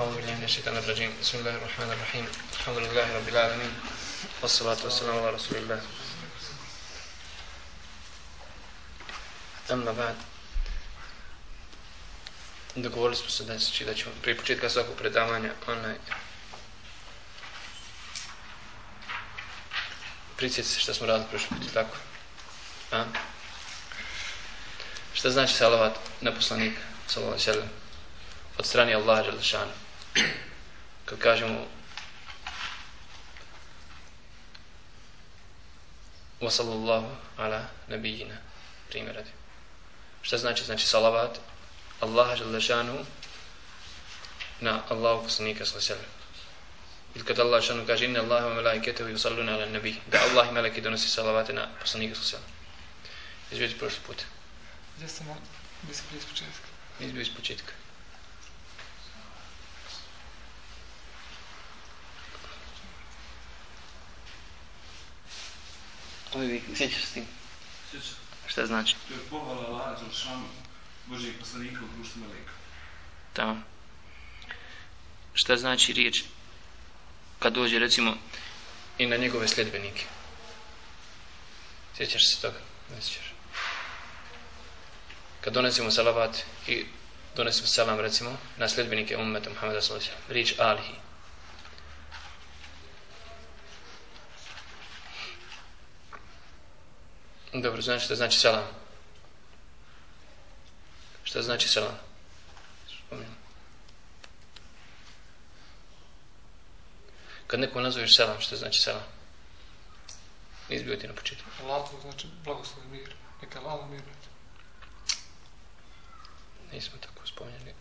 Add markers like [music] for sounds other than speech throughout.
أعوذ بالله من الشيطان الرجيم بسم الله الرحمن الرحيم الحمد لله رب العالمين والصلاة والسلام على رسول الله أما بعد dogovorili smo se da, da ćemo prije početka svakog predavanja onaj prisjeti se što smo radili prošli put, tako? A? Šta znači salavat na poslanika, salavat sallam, od strani Allaha Đalešana? Kad kažemo wa sallallahu ala nabijina, primjer radi. Šta znači? Znači salavat Allaha Đalešanu na Allahu poslanika sallallahu. Ili kad Allah šanu kaže inna Allaha wa malaikatahu yusalluna ala nabi. Da Allah i meleki donosi salavate na poslanika sallallahu. Izvijeti prošli put. Gdje sam. Gdje sam prije iz početka? Iz početka. Vi, sjećaš s tim? Sjeća. Šta znači? To je pohvala Allah za šanu Božijeg poslanika u društvu Meleka. Tamo. Šta znači riječ kad dođe recimo i na njegove sljedbenike? Sjećaš se toga? Ne sjećaš. Kad donesemo salavat i donesemo salam recimo na sljedbenike ummeta Muhammeda sallallahu alejhi ve sellem, riječ alihi. Dobro, znači šta znači salam? Šta znači? Spomenu. Kad neko nazoveš selam, što znači selam? Nisi bio ti na početku. Allah znači blagoslov mir. Neka Allah mir. Nismo tako spomenuli.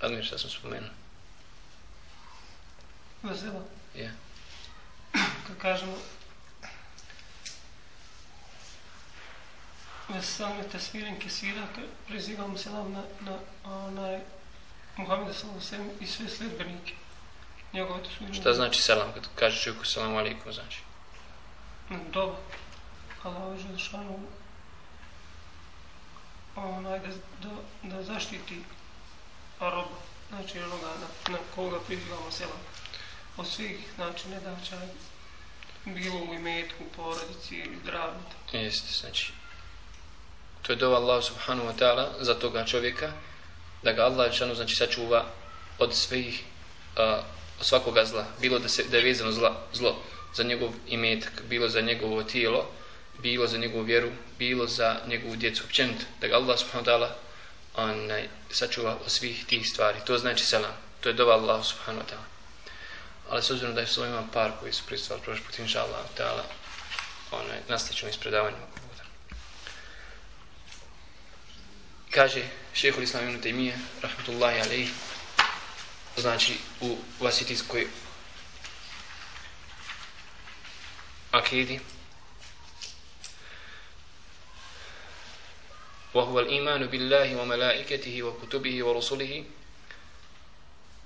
Ali mi šta sam spomenuo? Vesela. Je. Kad kažemo Veselame tesviren kesira, kad prizivamo selam na, na onaj Muhammeda sallallahu i sve sledbenike. Njegove to su Šta znači selam? Kad kaže čovjeku selam alaikum, znači? Dobro. Allah je želšanu onaj da, da, da zaštiti roba, znači onoga na, na koga prizivamo selam. Od svih, znači, nedača, bilo u imetku, porodici ili zdravlju. Jeste, znači. To je dova Allah subhanahu wa ta'ala za toga čovjeka, da ga Allah šanu znači sačuva od svih uh, svakoga zla, bilo da se da je vezano zla, zlo za njegov imetak, bilo za njegovo tijelo, bilo za njegovu vjeru, bilo za njegovu djecu općenito, da ga Allah subhanahu wa ta'ala onaj, sačuva od svih tih stvari. To znači selam. To je dova Allah subhanahu wa ta'ala Ali s obzirom da je svoj ima par koji su pristavali prošli put, inša Allah, ta'ala, onaj, nastavit iz predavanja. Kaže šehhul islam ibn Taymiye, rahmatullahi alaihi, znači u vasitijskoj akidi, وهو الإيمان بالله وملائكته وكتبه ورسله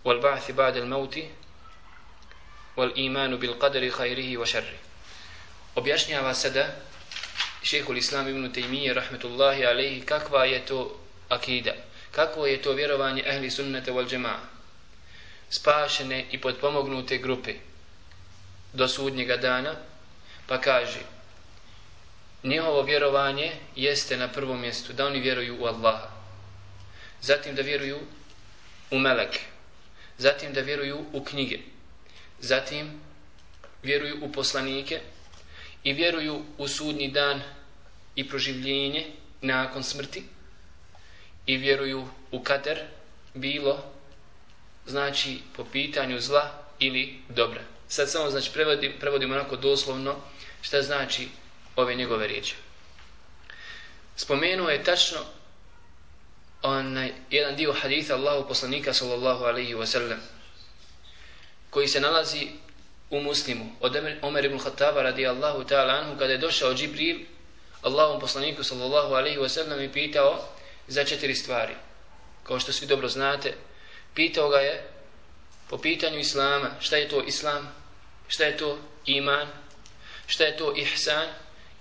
والبعث بعد الموت wal imanu bil qadri khairihi wa sharri. Objašnjava se da šehhul islam ibn Taymiye rahmetullahi alaihi kakva je to akida, kako je to vjerovanje ehli sunnata wal jama'a, spašene i podpomognute grupe do sudnjega dana, pa kaže njihovo vjerovanje jeste na prvom mjestu, da oni vjeruju u Allaha. Zatim da vjeruju u meleke. Zatim da vjeruju u knjige zatim vjeruju u poslanike i vjeruju u sudnji dan i proživljenje nakon smrti i vjeruju u kader bilo znači po pitanju zla ili dobra. Sad samo znači prevodim, prevodim onako doslovno šta znači ove njegove riječi. Spomenuo je tačno onaj, jedan dio haditha Allahu poslanika sallallahu alaihi wa sallam koji se nalazi u muslimu od Omer ibn Khattaba radijallahu ta'ala anhu kada je došao Džibril Allahom poslaniku sallallahu alaihi wasallam i pitao za četiri stvari. Kao što svi dobro znate, pitao ga je po pitanju Islama, šta je to Islam, šta je to iman, šta je to ihsan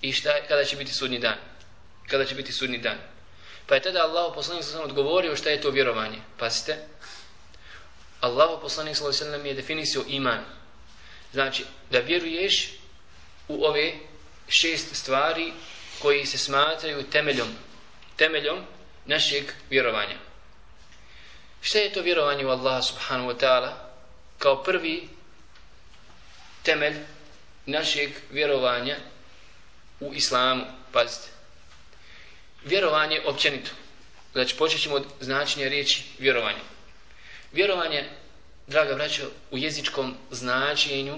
i šta je, kada će biti sudnji dan. Kada će biti sudnji dan. Pa je tada Allah poslanik sallam odgovorio šta je to vjerovanje. Pazite, Allah poslanik sallam je definisao iman. Znači, da vjeruješ u ove šest stvari koji se smatraju temeljom, temeljom našeg vjerovanja. Šta je to vjerovanje u Allaha subhanahu wa ta'ala? Kao prvi temelj našeg vjerovanja u islamu, pazite. Vjerovanje općenito. Znači, počet ćemo od značenja riječi vjerovanje. Vjerovanje, draga braćo, u jezičkom značenju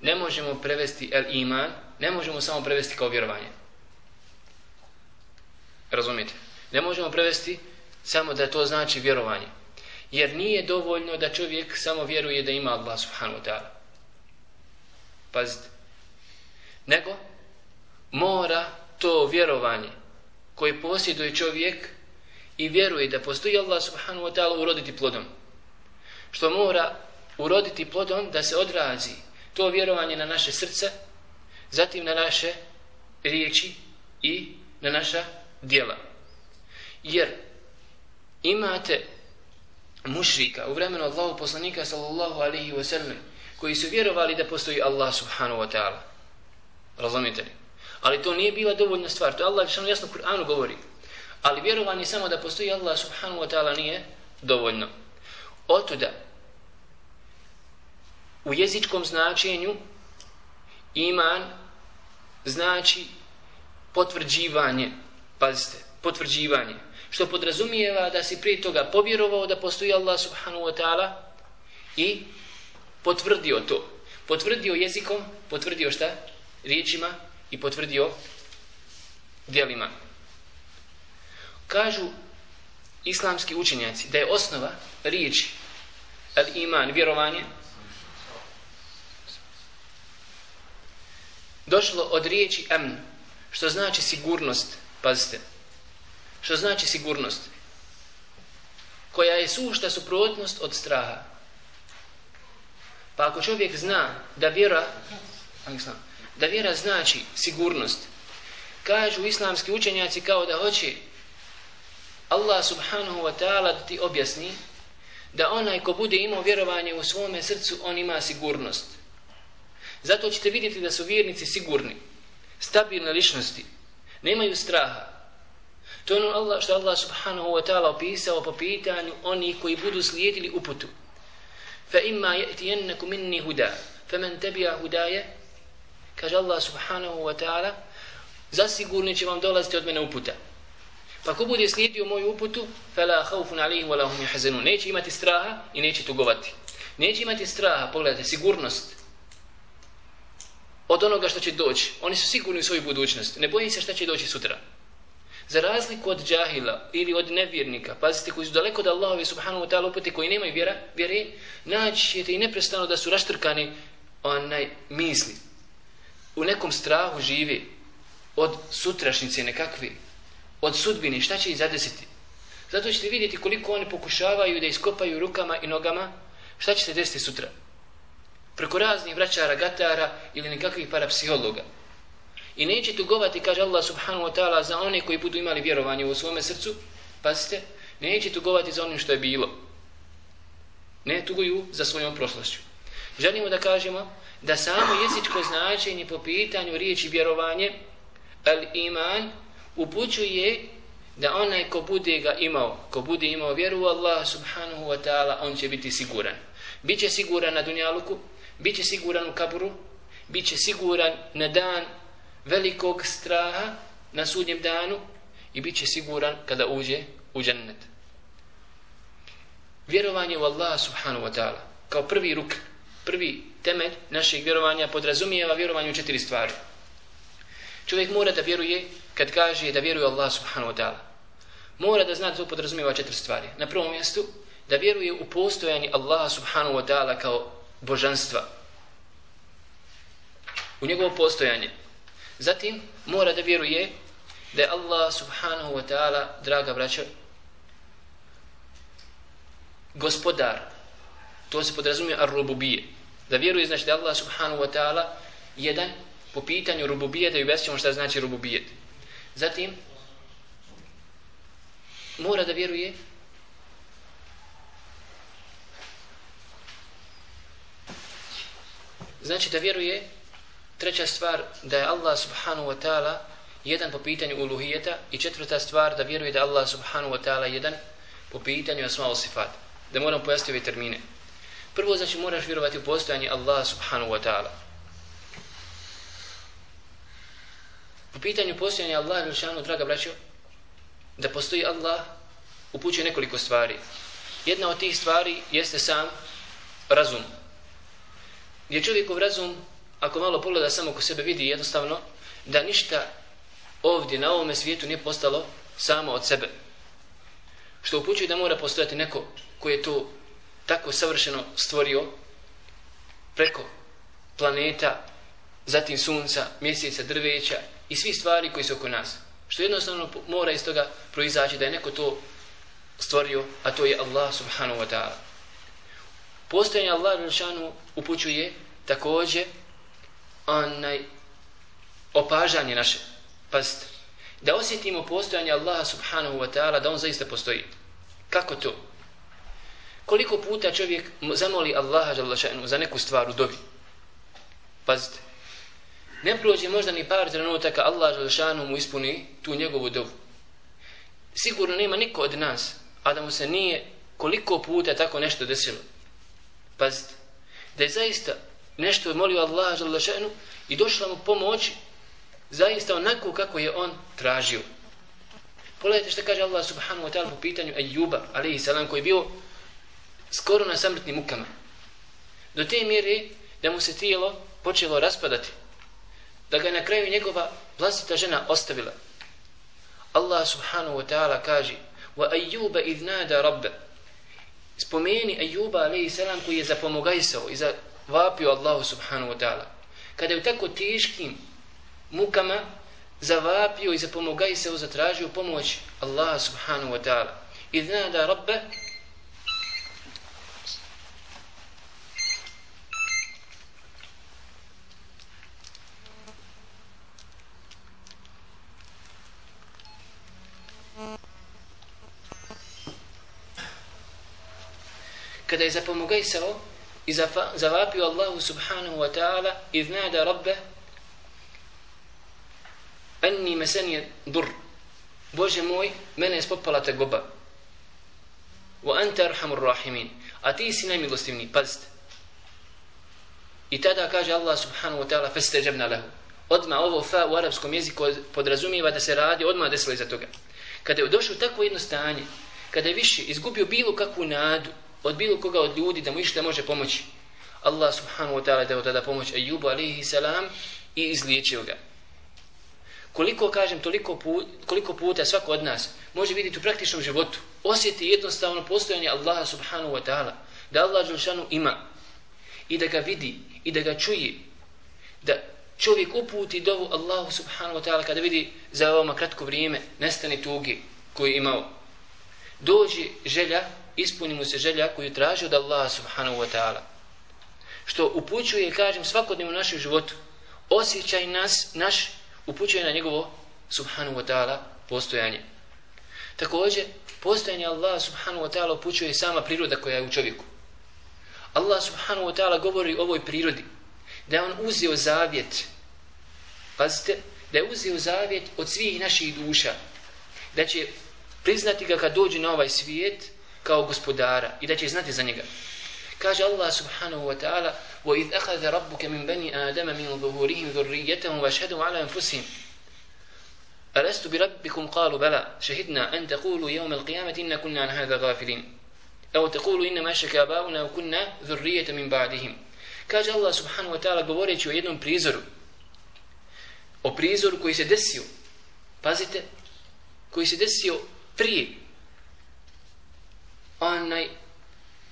ne možemo prevesti el iman, ne možemo samo prevesti kao vjerovanje. Razumijete? Ne možemo prevesti samo da to znači vjerovanje. Jer nije dovoljno da čovjek samo vjeruje da ima Allah subhanahu wa ta'ala. Pazite. Nego, mora to vjerovanje koje posjeduje čovjek i vjeruje da postoji Allah subhanahu wa ta'ala uroditi plodom. Što mora uroditi plodom da se odrazi to vjerovanje na naše srce, zatim na naše riječi i na naša djela. Jer imate mušrika u vremenu Allahu poslanika sallallahu alaihi wa sallam koji su vjerovali da postoji Allah subhanahu wa ta'ala. Razumite li? Ali to nije bila dovoljna stvar. To Allah što jasno u Kur'anu govori. Ali vjerovanje samo da postoji Allah subhanahu wa ta'ala nije dovoljno. Otuda u jezičkom značenju iman znači potvrđivanje. Pazite, potvrđivanje. Što podrazumijeva da si prije toga povjerovao da postoji Allah subhanahu wa ta'ala i potvrdio to. Potvrdio jezikom, potvrdio šta? Riječima i potvrdio djelima. Kažu islamski učenjaci da je osnova riječi al iman, vjerovanje, došlo od riječi amn, što znači sigurnost, pazite, što znači sigurnost, koja je sušta suprotnost od straha. Pa ako čovjek zna da vjera, da vjera znači sigurnost, kažu islamski učenjaci kao da hoće Allah subhanahu wa ta'ala da ti objasni da onaj ko bude imao vjerovanje u svome srcu, on ima sigurnost. Zato ćete vidjeti da su vjernici sigurni, stabilne ličnosti, nemaju straha. To je ono Allah, što Allah subhanahu wa ta'ala opisao po pitanju onih koji budu slijedili uputu. Fa imma ya'tiyannakum minni huda, faman tabi'a hudaya, kaže Allah subhanahu wa ta'ala, zasigurno će vam dolaziti od mene uputa. Pa ko bude slijedio moju uputu, fala khawfun alayhim wa lahum yahzanun. Neće imati straha i neće tugovati. Neće imati straha, pogledajte, sigurnost od onoga što će doći. Oni su sigurni u svoju budućnost. Ne boji se šta će doći sutra. Za razliku od džahila ili od nevjernika, pazite, koji su daleko od Allahove subhanahu wa ta'ala upute, koji nemaju vjera, vjere, naći ćete i neprestano da su raštrkani onaj misli. U nekom strahu žive od sutrašnjice nekakve, od sudbine, šta će ih zadesiti. Zato ćete vidjeti koliko oni pokušavaju da iskopaju rukama i nogama, šta će se desiti sutra preko raznih vraćara, gatara ili nekakvih parapsihologa. I neće tugovati, kaže Allah subhanahu wa ta'ala, za one koji budu imali vjerovanje u svome srcu, pazite, neće tugovati za onim što je bilo. Ne tuguju za svojom prošlošću. Želimo da kažemo da samo jezičko značenje po pitanju riječi vjerovanje, al iman, upućuje da onaj ko bude ga imao, ko bude imao vjeru u Allah subhanahu wa ta'ala, on će biti siguran. Biće siguran na dunjaluku, bit će siguran u kaburu, bit će siguran na dan velikog straha na sudnjem danu i bit će siguran kada uđe u džennet. Vjerovanje u Allaha subhanahu wa ta'ala kao prvi ruk, prvi temelj našeg vjerovanja podrazumijeva vjerovanje u četiri stvari. Čovjek mora da vjeruje kad kaže da vjeruje Allah subhanahu wa ta'ala. Mora da zna da to podrazumijeva četiri stvari. Na prvom mjestu, da vjeruje u postojanje Allaha subhanahu wa ta'ala kao božanstva u njegovo postojanje. Zatim mora da vjeruje da je Allah subhanahu wa ta'ala, draga braća, gospodar. To se podrazumije ar-rububije. Da vjeruje znači da Allah subhanahu wa ta'ala jedan po pitanju rububije da objasnimo šta znači rububijet. Zatim mora da vjeruje znači da vjeruje treća stvar da je Allah subhanahu wa ta'ala jedan po pitanju uluhijeta i četvrta stvar da vjeruje da Allah subhanahu wa ta'ala jedan po pitanju asma sifat. Da moram pojasniti ove termine. Prvo znači moraš vjerovati u postojanje Allah subhanahu wa ta'ala. Po pitanju postojanja Allah ili draga braćo da postoji Allah upućuje nekoliko stvari. Jedna od tih stvari jeste sam razum gdje čovjekov razum ako malo pogleda samo ko sebe vidi jednostavno da ništa ovdje na ovome svijetu nije postalo samo od sebe. Što upućuje da mora postojati neko koji je to tako savršeno stvorio preko planeta, zatim sunca, mjeseca, drveća i svi stvari koji su oko nas. Što jednostavno mora iz toga proizaći da je neko to stvorio, a to je Allah subhanahu wa ta'ala. Postojanje Allah upućuje također onaj opažanje naše. Pazite, da osjetimo postojanje Allaha subhanahu wa ta'ala da on zaista postoji. Kako to? Koliko puta čovjek zamoli Allaha Đelešanu za neku stvar u dobi? Pazite, ne prođe možda ni par trenutaka Allah Đelešanu mu ispuni tu njegovu dobu. Sigurno nema niko od nas, a da mu se nije koliko puta tako nešto desilo. Pazite, da je zaista nešto je molio Allah šanu i došla mu pomoć zaista onako kako je on tražio. Pogledajte što kaže Allah subhanahu wa ta'ala po pitanju Ejuba, alaihi salam, koji je bio skoro na samrtnim mukama. Do te mjere da mu se tijelo počelo raspadati. Da ga je na kraju njegova vlastita žena ostavila. Allah subhanahu wa ta'ala kaže wa إِذْ نَادَ رَبَّ spomeni Ejuba alaihi salam koji je zapomogajsao i zavapio Allahu subhanahu wa ta'ala. Kada je u tako teškim mukama zavapio i zapomogajsao zatražio pomoć Allaha subhanahu wa ta'ala. I zna da rabbe kada je zapomogajsao i zavapio Allahu subhanahu wa ta'ala i znada rabbe Anni meseni dur. Bože moj, mene je spopala te goba. Wa anta arhamur rahimin. A ti si najmilostivniji. Pazite. I tada kaže Allah subhanahu wa ta'ala fastejabna lahu. Odma ovo fa u arapskom jeziku podrazumijeva da se radi, odma desilo iza toga. Kada je došao takvo jedno stanje, kada je više izgubio bilo kakvu nadu od bilo koga od ljudi da mu išta može pomoći, Allah subhanahu wa ta'ala dao tada pomoć Ejubu alaihi salam i izliječio ga. Koliko kažem toliko put, koliko puta svako od nas može vidjeti u praktičnom životu osjeti jednostavno postojanje Allaha subhanahu wa ta'ala da Allah Đelšanu ima i da ga vidi i da ga čuje da čovjek uputi dovu Allahu subhanahu wa ta'ala kada vidi za ovoma kratko vrijeme nestane tugi koji je imao. Dođe želja ispuni mu se želja koju traži od Allaha subhanahu wa ta'ala što upućuje kažem svakodnevno u našem životu osjećaj nas naš upućuje na njegovo subhanahu wa ta'ala postojanje. Također, postojanje Allaha subhanahu wa ta'ala upućuje sama priroda koja je u čovjeku. Allah subhanahu wa ta'ala govori o ovoj prirodi, da je on uzeo zavjet, pazite, da je uzeo zavjet od svih naših duša, da će priznati ga kad dođe na ovaj svijet kao gospodara i da će znati za njega. Kaže Allah subhanahu wa ta'ala وإذ أخذ ربك من بني آدم من ظهورهم ذريتهم واشهدوا على أنفسهم ألست بربكم قالوا بلى شهدنا أن تقولوا يوم القيامة إن كنا عن هذا غافلين أو تقولوا إنما شك آباؤنا وكنا ذرية من بعدهم Kaže Allah subhanahu wa ta'ala govoreći o jednom prizoru. O prizoru koji se desio. Pazite. Koji se desio prije. Onaj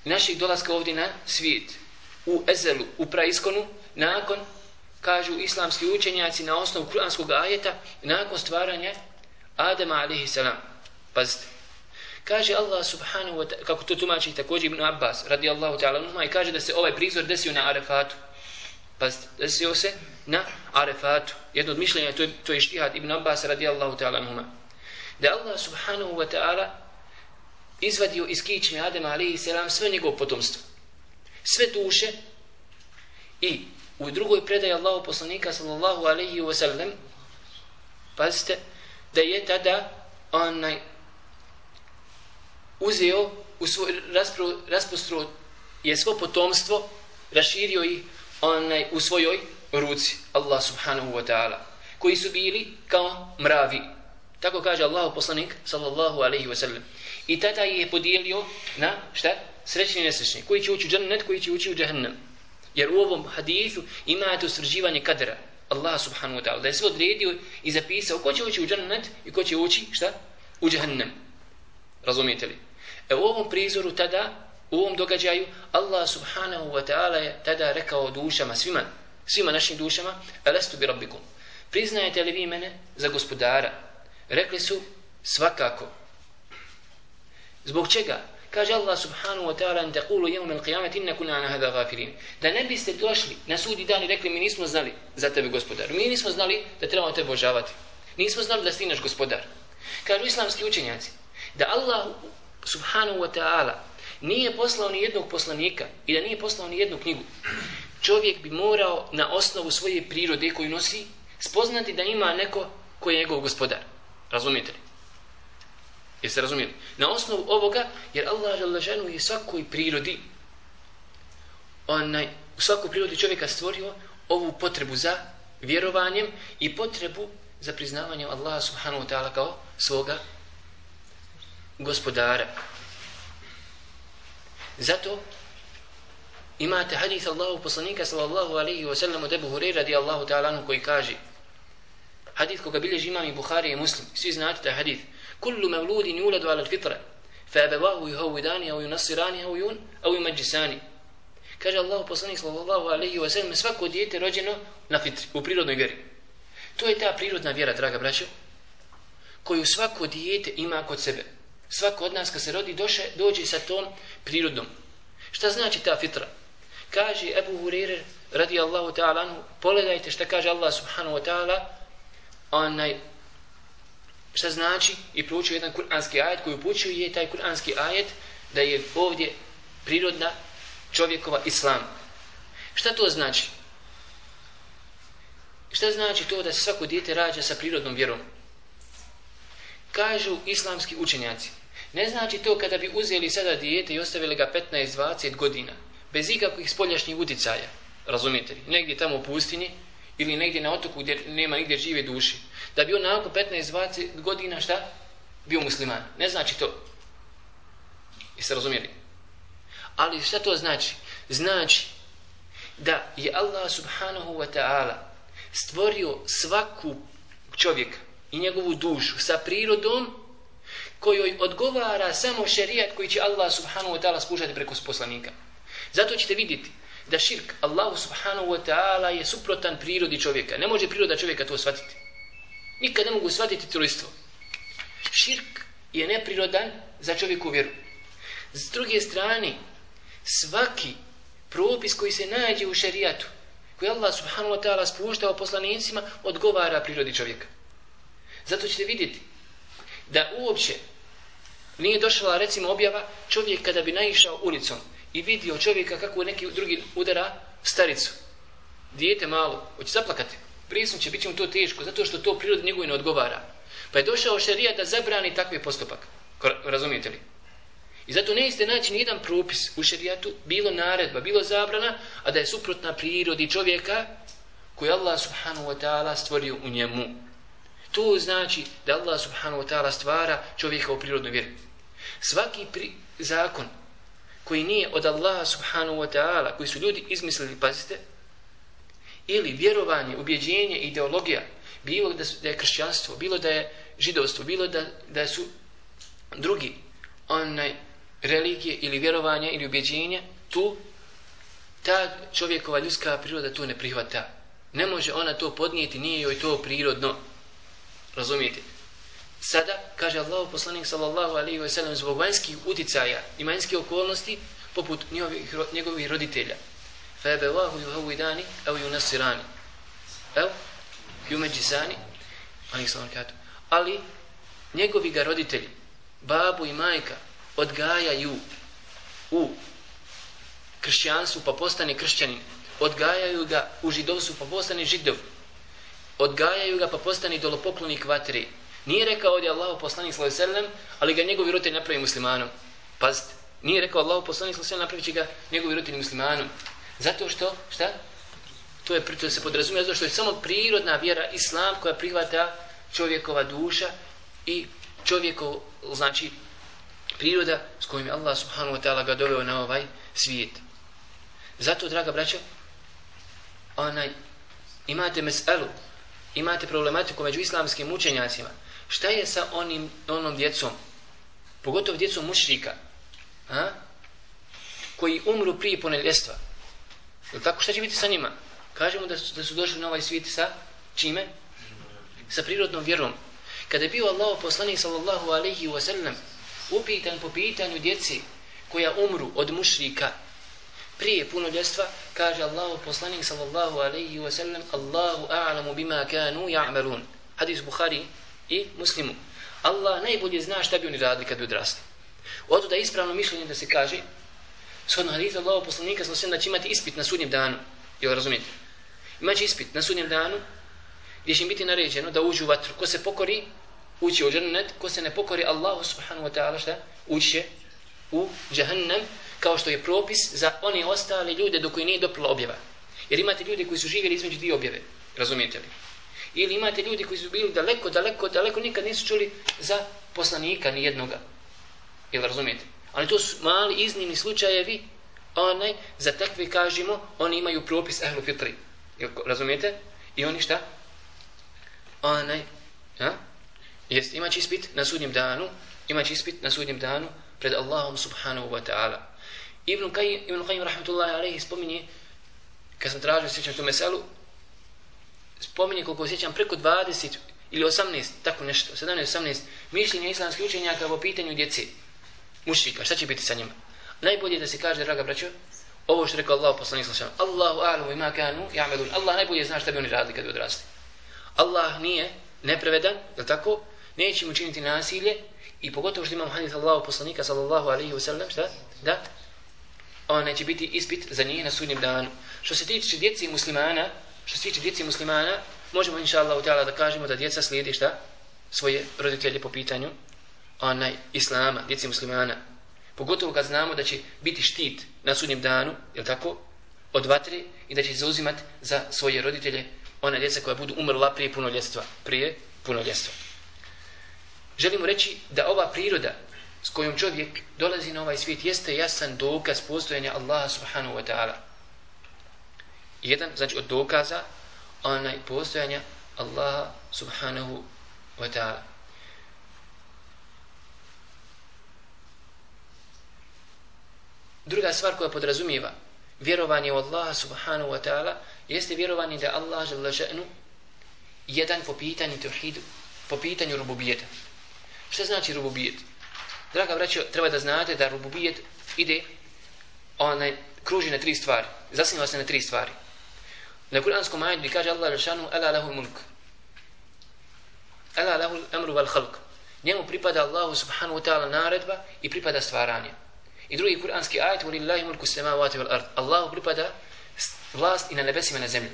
naših dolaska ovdje na svijet u ezelu, u praiskonu, nakon, kažu islamski učenjaci na osnovu kuranskog ajeta, nakon stvaranja Adama alihi salam. Pazite. Kaže Allah subhanahu wa ta'ala, kako to tumači također Ibn Abbas, radi Allahu ta'ala, i kaže da se ovaj prizor desio na Arefatu. Pazite, desio se na Arefatu. Jedno od mišljenja, to je, to je štihad Ibn Abbas, radi Allahu ta'ala, da Allah subhanahu wa ta'ala izvadio iz kičme Adema alihi selam sve njegov potomstvo. Sve duše. I u drugoj predaji Allahu poslanika sallallahu alaihi wa sallam pazite da je tada onaj uzeo u svoj raspostro je svo potomstvo raširio ih onaj u svojoj ruci Allah subhanahu wa ta'ala koji su bili kao mravi. Tako kaže Allah poslanik sallallahu alaihi wa sallam i tada je podijelio na šta? Srećni i nesrećni. Koji će ući u džennet koji će ući u džehennem. jer u ovom hadithu imate usvrđivanje kadera. Allah subhanahu wa ta'ala. Da je sve odredio i zapisao ko će ući u džennet i ko će ući šta? U džehennem. razumijete li? E u ovom prizoru tada u ovom događaju Allah subhanahu wa ta'ala je tada rekao dušama svima, svima našim dušama alastu bi rabbikum. Priznajete li vi mene za gospodara? Rekli su svakako zbog čega? Kaže Allah subhanahu wa ta'ala an taqulu yawm al-qiyamati inna kunna an hadha ghafilin da ne biste došli na sudi dan i rekli mi nismo znali za tebe gospodar. Mi nismo znali da trebamo te obožavati. Nismo znali da si naš gospodar. Kažu islamski učenjaci da Allah subhanahu wa ta'ala nije poslao ni jednog poslanika i da nije poslao ni jednu knjigu, čovjek bi morao na osnovu svoje prirode koju nosi spoznati da ima neko koji je njegov gospodar. Razumijete li? Jeste razumijeli? Na osnovu ovoga, jer Allah želešenu je svakoj prirodi, onaj, u svakoj prirodi čovjeka stvorio ovu potrebu za vjerovanjem i potrebu za priznavanjem Allaha subhanahu wa ta'ala kao svoga gospodara. Zato imate hadith Allahu poslanika sallallahu alaihi wa sallam od Ebu Hurey radi Allahu ta'ala koji kaže hadith koga bilježi imam i Bukhari i Muslim svi znate da hadith kullu mevludin yuladu ala fitra fa abawahu yuhawidani au yunassirani au yun au yumajjisani kaže Allah poslanik sallallahu alaihi wa sallam svako dijete rođeno na fitri u prirodnoj vjeri to je ta prirodna vjera draga braćo koju svako dijete ima kod sebe svako od nas kad se rodi doše, dođe sa tom prirodom. Šta znači ta fitra? Kaže Ebu Hurire radi Allahu ta'ala anhu, pogledajte šta kaže Allah subhanahu wa ta'ala, onaj, šta znači i proučio jedan kuranski ajet koji upućuje je taj kuranski ajet da je ovdje prirodna čovjekova islam. Šta to znači? Šta znači to da se svako dijete rađa sa prirodnom vjerom? Kažu islamski učenjaci. Ne znači to kada bi uzeli sada dijete i ostavili ga 15-20 godina, bez ikakvih spoljašnjih uticaja, razumijete li, negdje tamo u pustinji ili negdje na otoku gdje nema nigdje žive duše. da bi on nakon 15-20 godina šta? Bio musliman. Ne znači to. Jeste razumijeli? Ali šta to znači? Znači da je Allah subhanahu wa ta'ala stvorio svaku čovjeka i njegovu dušu sa prirodom kojoj odgovara samo šerijat koji će Allah subhanahu wa ta'ala spuštati preko poslanika. Zato ćete vidjeti da širk Allahu subhanahu wa ta'ala je suprotan prirodi čovjeka. Ne može priroda čovjeka to shvatiti. Nikad ne mogu shvatiti trojstvo. Širk je neprirodan za čovjeku vjeru. S druge strane, svaki propis koji se nađe u šerijatu, koji Allah subhanahu wa ta'ala spuštao poslanicima, odgovara prirodi čovjeka. Zato ćete vidjeti da uopće nije došla recimo objava čovjek kada bi naišao ulicom i vidio čovjeka kako neki drugi udara staricu. Dijete malo, hoće zaplakati. Prisnut će, bit će mu to teško, zato što to prirod njegovi ne odgovara. Pa je došao šarija da zabrani takvi postupak. Razumijete li? I zato ne iste naći nijedan propis u šarijatu, bilo naredba, bilo zabrana, a da je suprotna prirodi čovjeka koji Allah subhanahu wa ta'ala stvorio u njemu. To znači da Allah subhanahu wa ta'ala stvara čovjeka u prirodnoj vjeri. Svaki pri, zakon koji nije od Allaha subhanahu wa ta'ala, koji su ljudi izmislili, pazite, ili vjerovanje, ubjeđenje, ideologija, bilo da, su, da je kršćanstvo, bilo da je židovstvo, bilo da, da su drugi onaj religije ili vjerovanje ili ubjeđenje, tu ta čovjekova ljudska priroda to ne prihvata. Ne može ona to podnijeti, nije joj to prirodno. Razumijete? Sada, kaže Allah poslanik sallallahu alaihi wa sallam, zbog vanjskih uticaja i vanjskih okolnosti, poput njegovih, njegovih roditelja. Febe vahu ju havu idani, evo ju nasirani. Evo, ju međisani. Ali njegovi ga roditelji, babu i majka, odgajaju u kršćanstvu pa postane kršćanin, odgajaju ga u židovstvu pa postane židov, odgajaju ga pa postane idolopoklonik vatri. Nije rekao ovdje Allahu poslanik sallallahu alejhi ve sellem, ali ga njegovi roditelji napravi muslimanom. Pazite, nije rekao Allahu poslanik sallallahu alejhi ve sellem napravi ga njegovi roditelji muslimanom. Zato što, šta? To je to se podrazumijeva zato što je samo prirodna vjera islam koja prihvata čovjekova duša i čovjekov znači priroda s kojim je Allah subhanahu wa ta'ala ga doveo na ovaj svijet. Zato, draga braća, onaj, imate meselu, imate problematiku među islamskim učenjacima. Šta je sa onim, onom djecom, pogotovo djecom mušrika, a? koji umru prije poneljestva. Je tako? Šta će biti sa njima? Kažemo da su, da su došli na ovaj svijet sa čime? Sa prirodnom vjerom. Kada je bio Allah poslanik sallallahu alaihi wa sallam upitan po pitanju djeci koja umru od mušrika prije punoljestva, kaže Allahu poslanik sallallahu alaihi wa sallam Allahu a'lamu bima kanu ja'malun. Hadis Bukhari i Muslimu. Allah najbolje zna šta bi oni radili kad bi odrasli. Oto da je ispravno mišljenje da se kaže shodno hadith Allahov poslanika sallallahu da će imati ispit na sudnjem danu. Jel razumijete? Imaće ispit na sudnjem danu gdje će im biti naređeno da uđu u vatru. Ko se pokori, ući u džennet. Ko se ne pokori Allahu subhanahu wa ta'ala, šta? Ući u džahannam kao što je propis za one ostale ljude do koji nije doprla objava. Jer imate ljude koji su živjeli između dvije objave. Razumijete li? Ili imate ljudi koji su bili daleko, daleko, daleko, nikad nisu čuli za poslanika ni jednoga. Jel razumijete? Ali to su mali iznimni slučajevi, onaj, za takve kažemo, oni imaju propis ehlu fitri. Jel, razumijete? I oni šta? Onaj, ha? Jest, imaće ispit na sudnjem danu, imaće ispit na sudnjem danu pred Allahom subhanahu wa ta'ala. Ibn Qayyim, Ibn Qayyim rahmatullahi alaihi spominje, kad sam tražio sjećam tu meselu, spominje koliko sjećam preko 20 ili 18, tako nešto, 17-18 mišljenja islamskih učenjaka po pitanju djece, mušika, šta će biti sa njima? Najbolje da se kaže, draga braćo, ovo što rekao Allah poslanik sallallahu alejhi ve Allahu a'lamu bima kanu ya'malun. Allah najbolje zna šta bi oni radili kad bi odrasli. Allah nije neprevedan je tako? Neće mu činiti nasilje i pogotovo što imamo hadis Allahu poslanika sallallahu alejhi ve sellem šta? Da? On neće biti ispit za njih na sudnjem danu. Što se tiče djece muslimana što se tiče djeci muslimana možemo inshallah Allah da kažemo da djeca slijedi šta svoje roditelje po pitanju onaj islama djeci muslimana Pogotovo kad znamo da će biti štit na sudnjem danu, je tako, od vatre i da će zauzimati za svoje roditelje, ona djeca koja budu umrla prije punoljestva. Prije punoljestva. Želimo reći da ova priroda s kojom čovjek dolazi na ovaj svijet jeste jasan dokaz postojanja Allaha subhanahu wa ta'ala. Jedan, znači od dokaza, onaj postojanja Allaha subhanahu wa ta'ala. Druga stvar koja podrazumijeva vjerovanje u Allaha subhanahu wa ta'ala jeste vjerovanje da Allah žele še'nu jedan po pitanju tevhidu, po pitanju rububijeta. Šta znači rububijet? Draga braćo, treba da znate da rububijet ide onaj, kruži na tri stvari. Zasniva se na tri stvari. Na kuranskom ajdu kaže Allah rešanu Ela lahu mulk. Ela lahu amru val halk. Njemu pripada Allahu subhanahu wa ta'ala naredba i pripada stvaranje. I drugi kuranski ajet Walillahi mulku samawati wal ard. Allahu pripada vlast i na nebesima i na zemlji.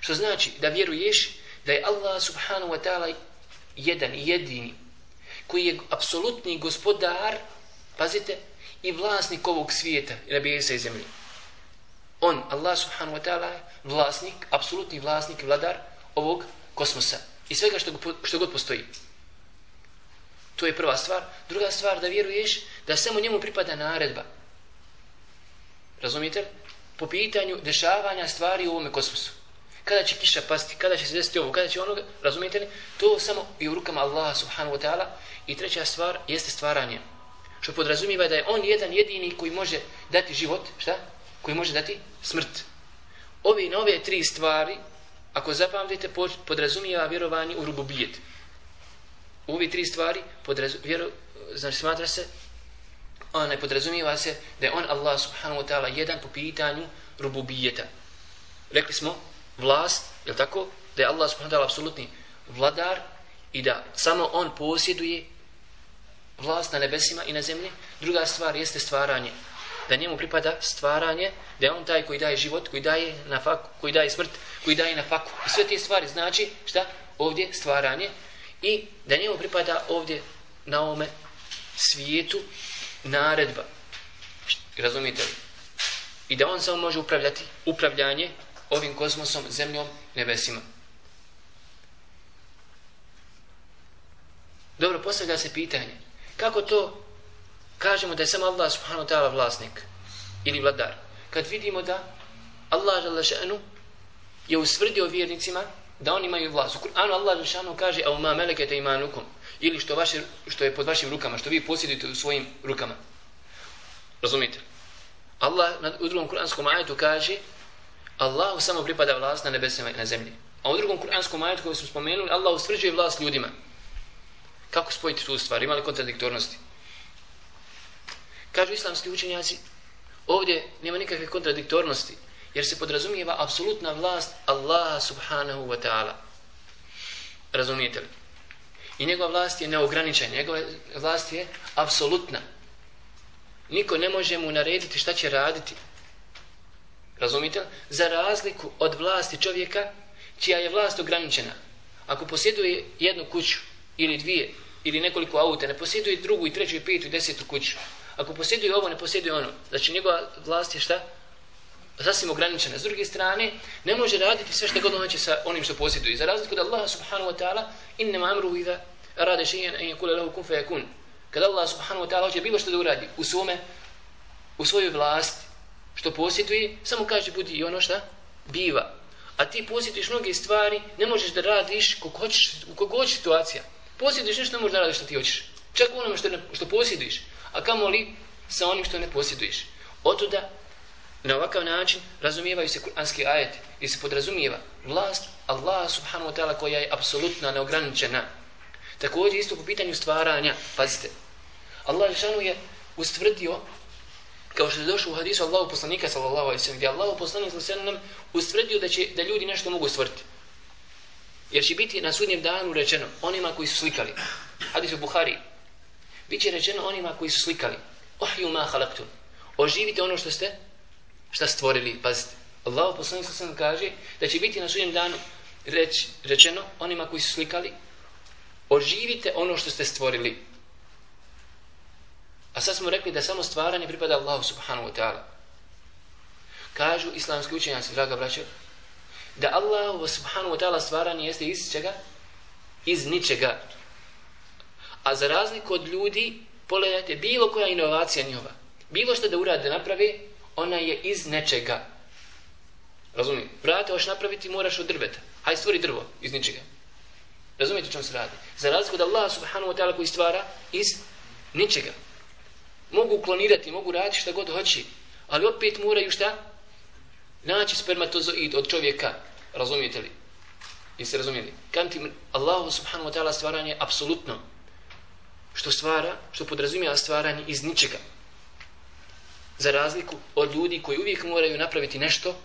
Što znači da vjeruješ da je Allah subhanahu wa ta'ala jedan i jedini koji je apsolutni gospodar, pazite, i vlasnik ovog svijeta nebesa i zemlje. On, Allah subhanahu wa ta'ala, vlasnik, apsolutni vlasnik i vladar ovog kosmosa i svega što, što god postoji. To je prva stvar. Druga stvar da vjeruješ da samo njemu pripada naredba. Razumite? Po pitanju dešavanja stvari u ovome kosmosu. Kada će kiša pasti, kada će se desiti ovo, kada će onoga, razumite li? To samo i u rukama Allaha subhanahu wa ta'ala. I treća stvar jeste stvaranje. Što podrazumiva da je on jedan jedini koji može dati život, šta? Koji može dati smrt. Ove nove tri stvari, ako zapamtite, podrazumijeva vjerovanje u rububijet u ovi tri stvari podraz, vjero, znači smatra se onaj podrazumijeva se da je on Allah subhanahu wa ta'ala jedan po pitanju rububijeta. Rekli smo vlast, je tako? Da je Allah subhanahu wa ta'ala apsolutni vladar i da samo on posjeduje vlast na nebesima i na zemlji. Druga stvar jeste stvaranje. Da njemu pripada stvaranje, da je on taj koji daje život, koji daje na faku, koji daje smrt, koji daje na faku. I sve te stvari znači šta? Ovdje stvaranje. I da njemu pripada ovdje na ovome svijetu naredba. Razumite li? I da on samo može upravljati upravljanje ovim kosmosom, zemljom, nebesima. Dobro, postavlja se pitanje. Kako to kažemo da je samo Allah subhanahu wa ta'ala vlasnik ili vladar? Kad vidimo da Allah žele še'nu je usvrdio vjernicima da oni imaju vlast. U Kur'anu Allah žele še'nu kaže a uma melekete imanukum ili što, vaše, što je pod vašim rukama, što vi posjedite u svojim rukama. Razumite? Allah u drugom kuranskom ajetu kaže Allahu samo pripada vlast na nebesima i na zemlji. A u drugom kuranskom ajetu koji smo spomenuli Allah ustvrđuje vlast ljudima. Kako spojiti tu stvar? Ima li kontradiktornosti? Kažu islamski učenjaci, ovdje nema nikakve kontradiktornosti, jer se podrazumijeva apsolutna vlast Allaha subhanahu wa ta'ala. Razumijete li? I njegova vlast je neograničena, njegova vlast je apsolutna. Niko ne može mu narediti šta će raditi. Razumite li? Za razliku od vlasti čovjeka, čija je vlast ograničena. Ako posjeduje jednu kuću, ili dvije, ili nekoliko auta, ne posjeduje drugu i treću i petu i desetu kuću. Ako posjeduje ovo, ne posjeduje ono. Znači njegova vlast je šta? Sasvim ograničena. S druge strane, ne može raditi sve što god hoće sa onim što posjeduje. Za razliku od Allaha subhanahu wa ta'ala, inna amruhu idha rade še'en en yakule lahu kun fayakun. Kada Allah subhanahu wa ta'ala hoće bilo što da uradi u svome, u svojoj vlasti, što posjeduje, samo kaže budi i ono šta biva. A ti posjeduješ mnoge stvari, ne možeš da radiš kako hoćeš, u kogod situacija. Posjeduješ nešto, ne možeš da radiš što ti hoćeš. Čak u onome što, ne, što posjeduješ. A kamo li sa onim što ne posjeduješ. Otuda, na ovakav način, razumijevaju se kuranski ajeti i se podrazumijeva vlast Allah subhanahu wa ta'ala koja je apsolutna, neograničena. Također isto po pitanju stvaranja, pazite, Allah Žešanu je ustvrdio kao što je došlo u hadisu Allahu poslanika sallallahu alejhi ve sellem, gdje Allahu poslanik sallallahu alejhi ve sellem ustvrdio da će da ljudi nešto mogu stvoriti. Jer će biti na sudnjem danu rečeno onima koji su slikali. Hadis u Buhari. Biće rečeno onima koji su slikali. Ohju ma halaktum. Oživite ono što ste šta stvorili, pazite. Allah poslanik sallallahu kaže da će biti na sudnjem danu reč, rečeno onima koji su slikali oživite ono što ste stvorili. A sad smo rekli da samo stvaranje pripada Allahu subhanahu wa ta'ala. Kažu islamski učenjaci, draga braća, da Allahu subhanahu wa ta'ala stvaranje jeste iz čega? Iz ničega. A za razliku od ljudi, pogledajte, bilo koja inovacija njova, bilo što da urade napravi, ona je iz nečega. Razumijem? Brate, hoš napraviti, moraš od drveta. Hajde stvori drvo iz ničega. Razumijete čemu se radi? Za razliku od Allah subhanahu wa ta'ala koji stvara iz ničega mogu klonirati, mogu raditi šta god hoće, ali opet moraju šta? Naći spermatozoid od čovjeka, razumijete li? Jeste razumijeli? Kanti Allahu subhanahu wa ta'ala stvaranje apsolutno. Što stvara, što podrazumija stvaranje iz ničega. Za razliku od ljudi koji uvijek moraju napraviti nešto,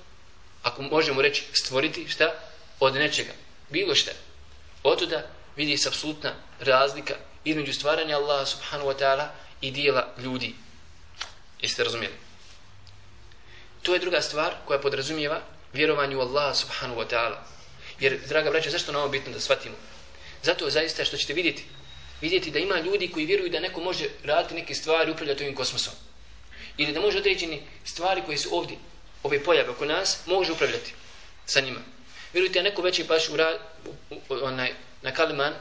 ako možemo reći stvoriti, šta? Od nečega. Bilo šta. Otuda vidi se apsolutna razlika između stvaranja Allaha subhanahu wa ta'ala i dijela ljudi. Jeste razumijeli? To je druga stvar koja podrazumijeva vjerovanje u Allaha subhanahu wa ta'ala. Jer, draga braća, zašto nam je bitno da shvatimo? Zato zaista što ćete vidjeti, vidjeti da ima ljudi koji vjeruju da neko može raditi neke stvari, upravljati ovim kosmosom. Ili da može određeni stvari koje su ovdje, ove pojave oko nas, može upravljati sa njima. Vjerujte, neko već je baš u, ra, u, u, onaj, na Kaliman,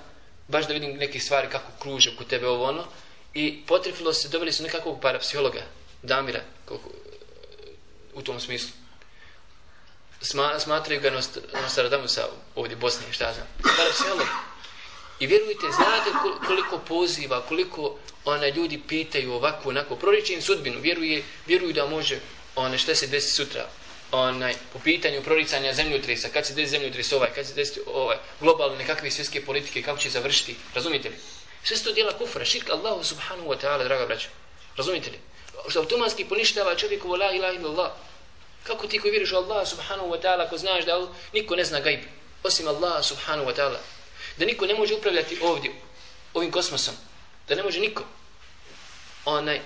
baš da vidim neke stvari kako kruže oko tebe ovo ono, I potrefilo se, dobili su nekakvog parapsihologa, Damira, koliko, u tom smislu. Sma, smatraju ga Nostradamusa ovdje u Bosni, šta znam. Parapsiholog. I vjerujte, znate koliko poziva, koliko one ljudi pitaju ovako, onako, proriče im sudbinu, vjeruje, vjeruju da može, one, šta se desi sutra, onaj, po pitanju proricanja zemljotresa, kad se desi zemljotres ovaj, kad se desi ovaj, globalne nekakve svjetske politike, kako će završiti, razumite li? Sve su to dijela kufra, širk Allahu subhanahu wa ta'ala, draga braća. Razumite li? Što automatski poništava čovjekovo la ilaha illa Allah. Kako ti koji vjeriš u Allah subhanahu wa ta'ala, ko znaš da niko ne zna gajb, osim Allah subhanahu wa ta'ala. Da niko ne može upravljati ovdje, ovim kosmosom. Da ne može niko. onaj e,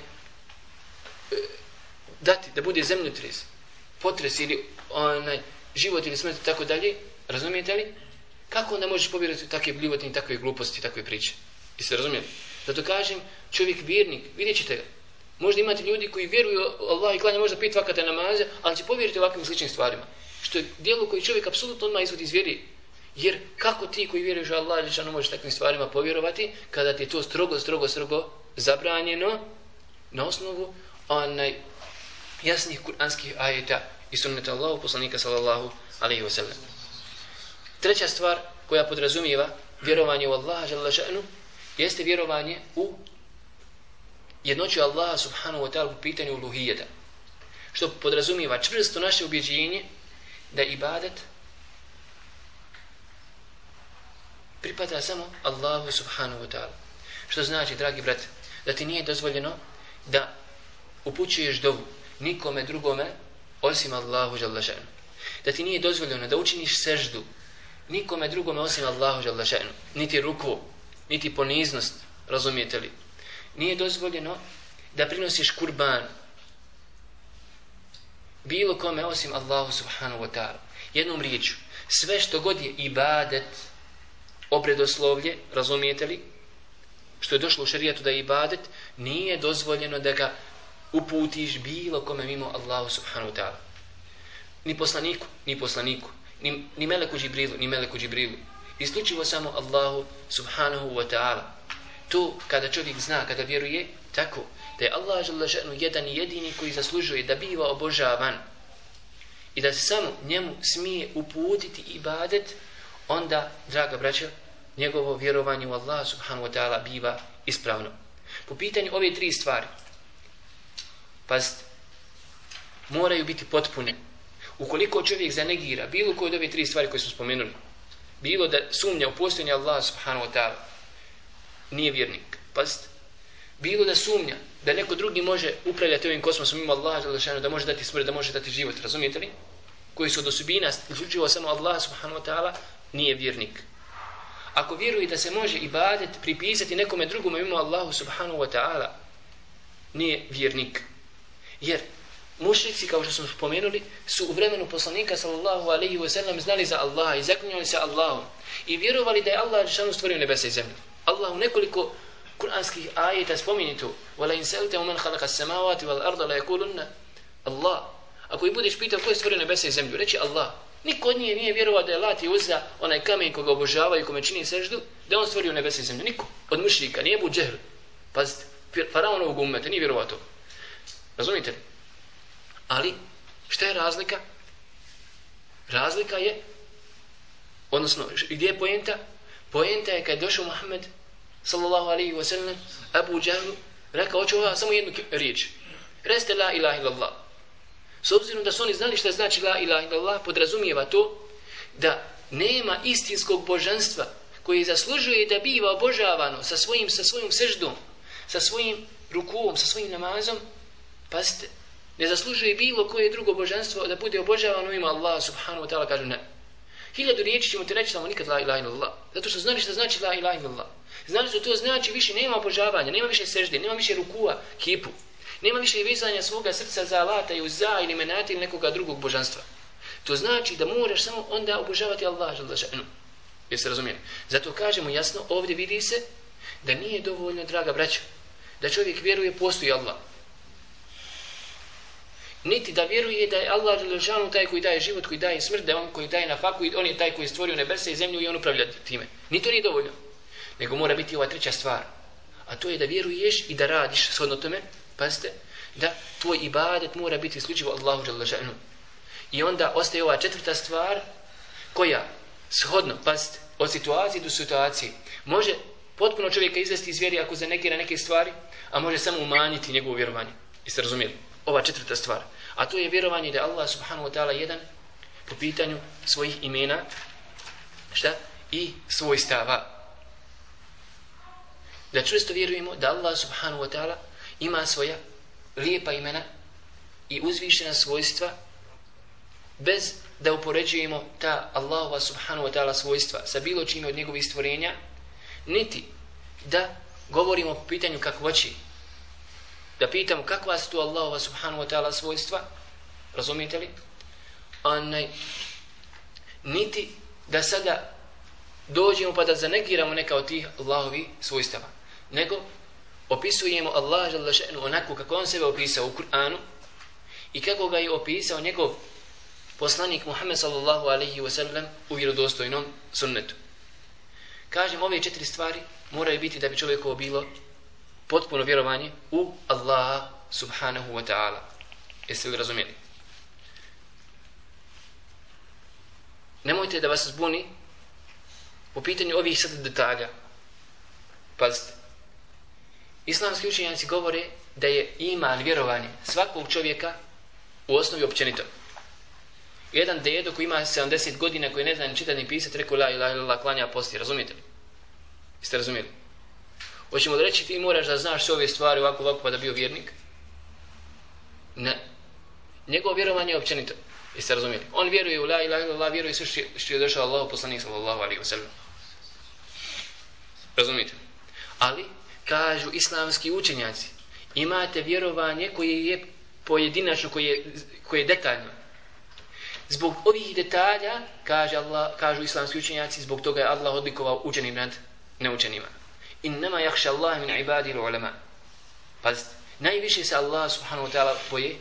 dati da bude zemljotres, potres ili onaj život ili smrt i tako dalje, razumijete li? Kako onda možeš povjerati takve bljuvotne i takve gluposti, takve priče? I se razumijeli? Zato kažem, čovjek vjernik, vidjet ćete ga. Možda imate ljudi koji vjeruju Allah i klanja možda pet vakata namaze, ali će povjeriti ovakvim sličnim stvarima. Što je dijelo koji čovjek apsolutno odmah izvodi iz vjeri. Jer kako ti koji vjeruješ u Allah ličano možeš takvim stvarima povjerovati kada ti je to strogo, strogo, strogo zabranjeno na osnovu onaj jasnih kuranskih ajeta i sunneta Allahu poslanika sallallahu alaihi wasallam. Treća stvar koja podrazumijeva vjerovanje u Allaha žele jeste vjerovanje u jednoću Allaha subhanahu wa ta'ala u pitanju uluhijeta. Što podrazumijeva čvrsto naše ubjeđenje da ibadet pripada samo Allahu subhanahu wa ta'ala. Što znači, dragi brat, da ti nije dozvoljeno da upućuješ dovu nikome drugome osim Allahu žalašanu. Da ti nije dozvoljeno da učiniš seždu nikome drugome osim Allahu žalašanu. Niti ruku, niti poniznost, razumijete li? Nije dozvoljeno da prinosiš kurban bilo kome osim Allahu subhanahu wa ta'ala. Jednom riječu, sve što god je ibadet, obredoslovlje, razumijete li? Što je došlo u šarijetu da je ibadet, nije dozvoljeno da ga uputiš bilo kome mimo Allahu subhanahu wa ta'ala. Ni poslaniku, ni poslaniku, ni, ni meleku Džibrilu, ni meleku Džibrilu. Isključivo samo Allahu subhanahu wa ta'ala. To kada čovjek zna, kada vjeruje, tako da je Allah želešenu jedan i jedini koji zaslužuje da biva obožavan i da se samo njemu smije uputiti ibadet, onda, draga braća, njegovo vjerovanje u Allah subhanahu wa ta'ala biva ispravno. Po pitanju ove tri stvari, pazite, moraju biti potpune. Ukoliko čovjek zanegira bilo koje od ove tri stvari koje smo spomenuli, bilo da sumnja u postojanje Allah subhanahu wa ta'ala, nije vjernik. Pazite, bilo da sumnja da neko drugi može upravljati ovim kosmosom ima Allah da može dati smrt, da može dati život, razumijete li? Koji su od osobina, isključivo samo Allah subhanahu wa ta'ala, nije vjernik. Ako vjeruje da se može ibadet pripisati nekome drugome ima Allahu subhanahu wa ta'ala, nije vjernik. Jer mušrici, kao što smo spomenuli, su u vremenu poslanika sallallahu alaihi wa sallam znali za Allaha i zaklinjali se Allahom i vjerovali da je Allah rešanu stvorio nebesa i zemlju. Allah u nekoliko kuranskih ajeta spominje to وَلَا إِنْ سَلْتَ وَمَنْ خَلَقَ السَّمَاوَاتِ وَالْأَرْضَ لَا يَكُولُنَّ Allah. Ako i budeš pitao ko je stvorio nebesa i zemlju, reći Allah. Niko od nije nije vjerovao da je Lat i Uzza, onaj kamen koga obožavaju, i kome čini seždu, da on stvorio nebesa i zemlju. Niko. Od mušrika, nije bu džehl. Pazite, faraonovog umeta, nije vjerovao to. Razumite li? Ali, šta je razlika? Razlika je, odnosno, gdje je pojenta? Pojenta je kad je došao Muhammed, sallallahu alaihi wa sallam, Abu Džahlu, rekao, hoću ovaj samo jednu riječ. Reste la ilaha illallah. S obzirom da su oni znali šta znači la ilaha illallah, podrazumijeva to da nema istinskog božanstva koji zaslužuje da biva obožavano sa svojim, sa svojim seždom, sa svojim rukom, sa svojim namazom, pazite, ne zaslužuje bilo koje drugo božanstvo da bude obožavano ima Allah subhanahu wa ta'ala, kažu ne. Hiljadu riječi ćemo ti reći samo nikad la ilaha illallah. Zato što znali šta znači la ilaha illallah. Znali što to znači više nema obožavanja, nema više sežde, nema više rukua, kipu. Nema više vezanja svoga srca za alata i uza ili Menata ili nekoga drugog božanstva. To znači da moraš samo onda obožavati Allah žele. Jeste razumijeli? Zato kažemo jasno, ovdje vidi se da nije dovoljno, draga braća, da čovjek vjeruje postoji Allah. Niti da vjeruje da je Allah želešanu taj koji daje život, koji daje smrt, da je on koji daje na faku i on je taj koji je stvorio nebese i zemlju i on upravlja time. Ni to nije dovoljno. Nego mora biti ova treća stvar. A to je da vjeruješ i da radiš shodno tome, pazite, da tvoj ibadet mora biti isključivo Allahu Đalešanu. I onda ostaje ova četvrta stvar koja shodno, pazite, od situacije do situacije može potpuno čovjeka izvesti iz vjeri ako zanegira neke stvari, a može samo umanjiti njegovo vjerovanje. Jeste razumijeli? ova četvrta stvar. A to je vjerovanje da je Allah subhanahu wa ta'ala jedan po pitanju svojih imena šta? i svoj stava. Da čvrsto vjerujemo da Allah subhanahu wa ta'ala ima svoja lijepa imena i uzvišena svojstva bez da upoređujemo ta Allahova subhanahu wa ta'ala svojstva sa bilo čime od njegovih stvorenja, niti da govorimo po pitanju kakvoći da pitamo kakva su tu Allahova subhanahu wa ta'ala svojstva, razumijete li? Onaj, niti da sada dođemo pa da zanegiramo neka od tih Allahovi svojstava. Nego opisujemo Allah Želešenu onako kako on sebe opisao u Kur'anu i kako ga je opisao njegov poslanik Muhammed sallallahu alaihi wa sallam u vjerodostojnom sunnetu. Kažem, ove četiri stvari moraju biti da bi čovjekovo bilo potpuno vjerovanje u Allaha subhanahu wa ta'ala. Jeste li razumijeli? Nemojte da vas zbuni po pitanju ovih sad detalja. Pazite. Islamski učenjaci govore da je iman vjerovanje svakog čovjeka u osnovi općenito. Jedan dedo koji ima 70 godina koji ne zna ni čitati ni pisati rekao la ilaha illallah klanja posti. Razumijete li? Jeste razumijeli? Hoćemo da reći ti moraš da znaš sve ove stvari ovako ovako pa da bio vjernik? Ne. Njegovo vjerovanje je općenito. Jeste razumijeli? On vjeruje u la ilaha illallah, vjeruje sve što je došao Allah poslanik sallallahu alaihi wa sallam. Razumijete? Ali, kažu islamski učenjaci, imate vjerovanje koje je pojedinačno, koje je, koje je detaljno. Zbog ovih detalja, kaže Allah, kažu islamski učenjaci, zbog toga je Allah odlikovao učenim nad neučenima. Innama jakša Allah min ibadil ulema. Pazite, najviše se Allah subhanahu wa ta'ala boje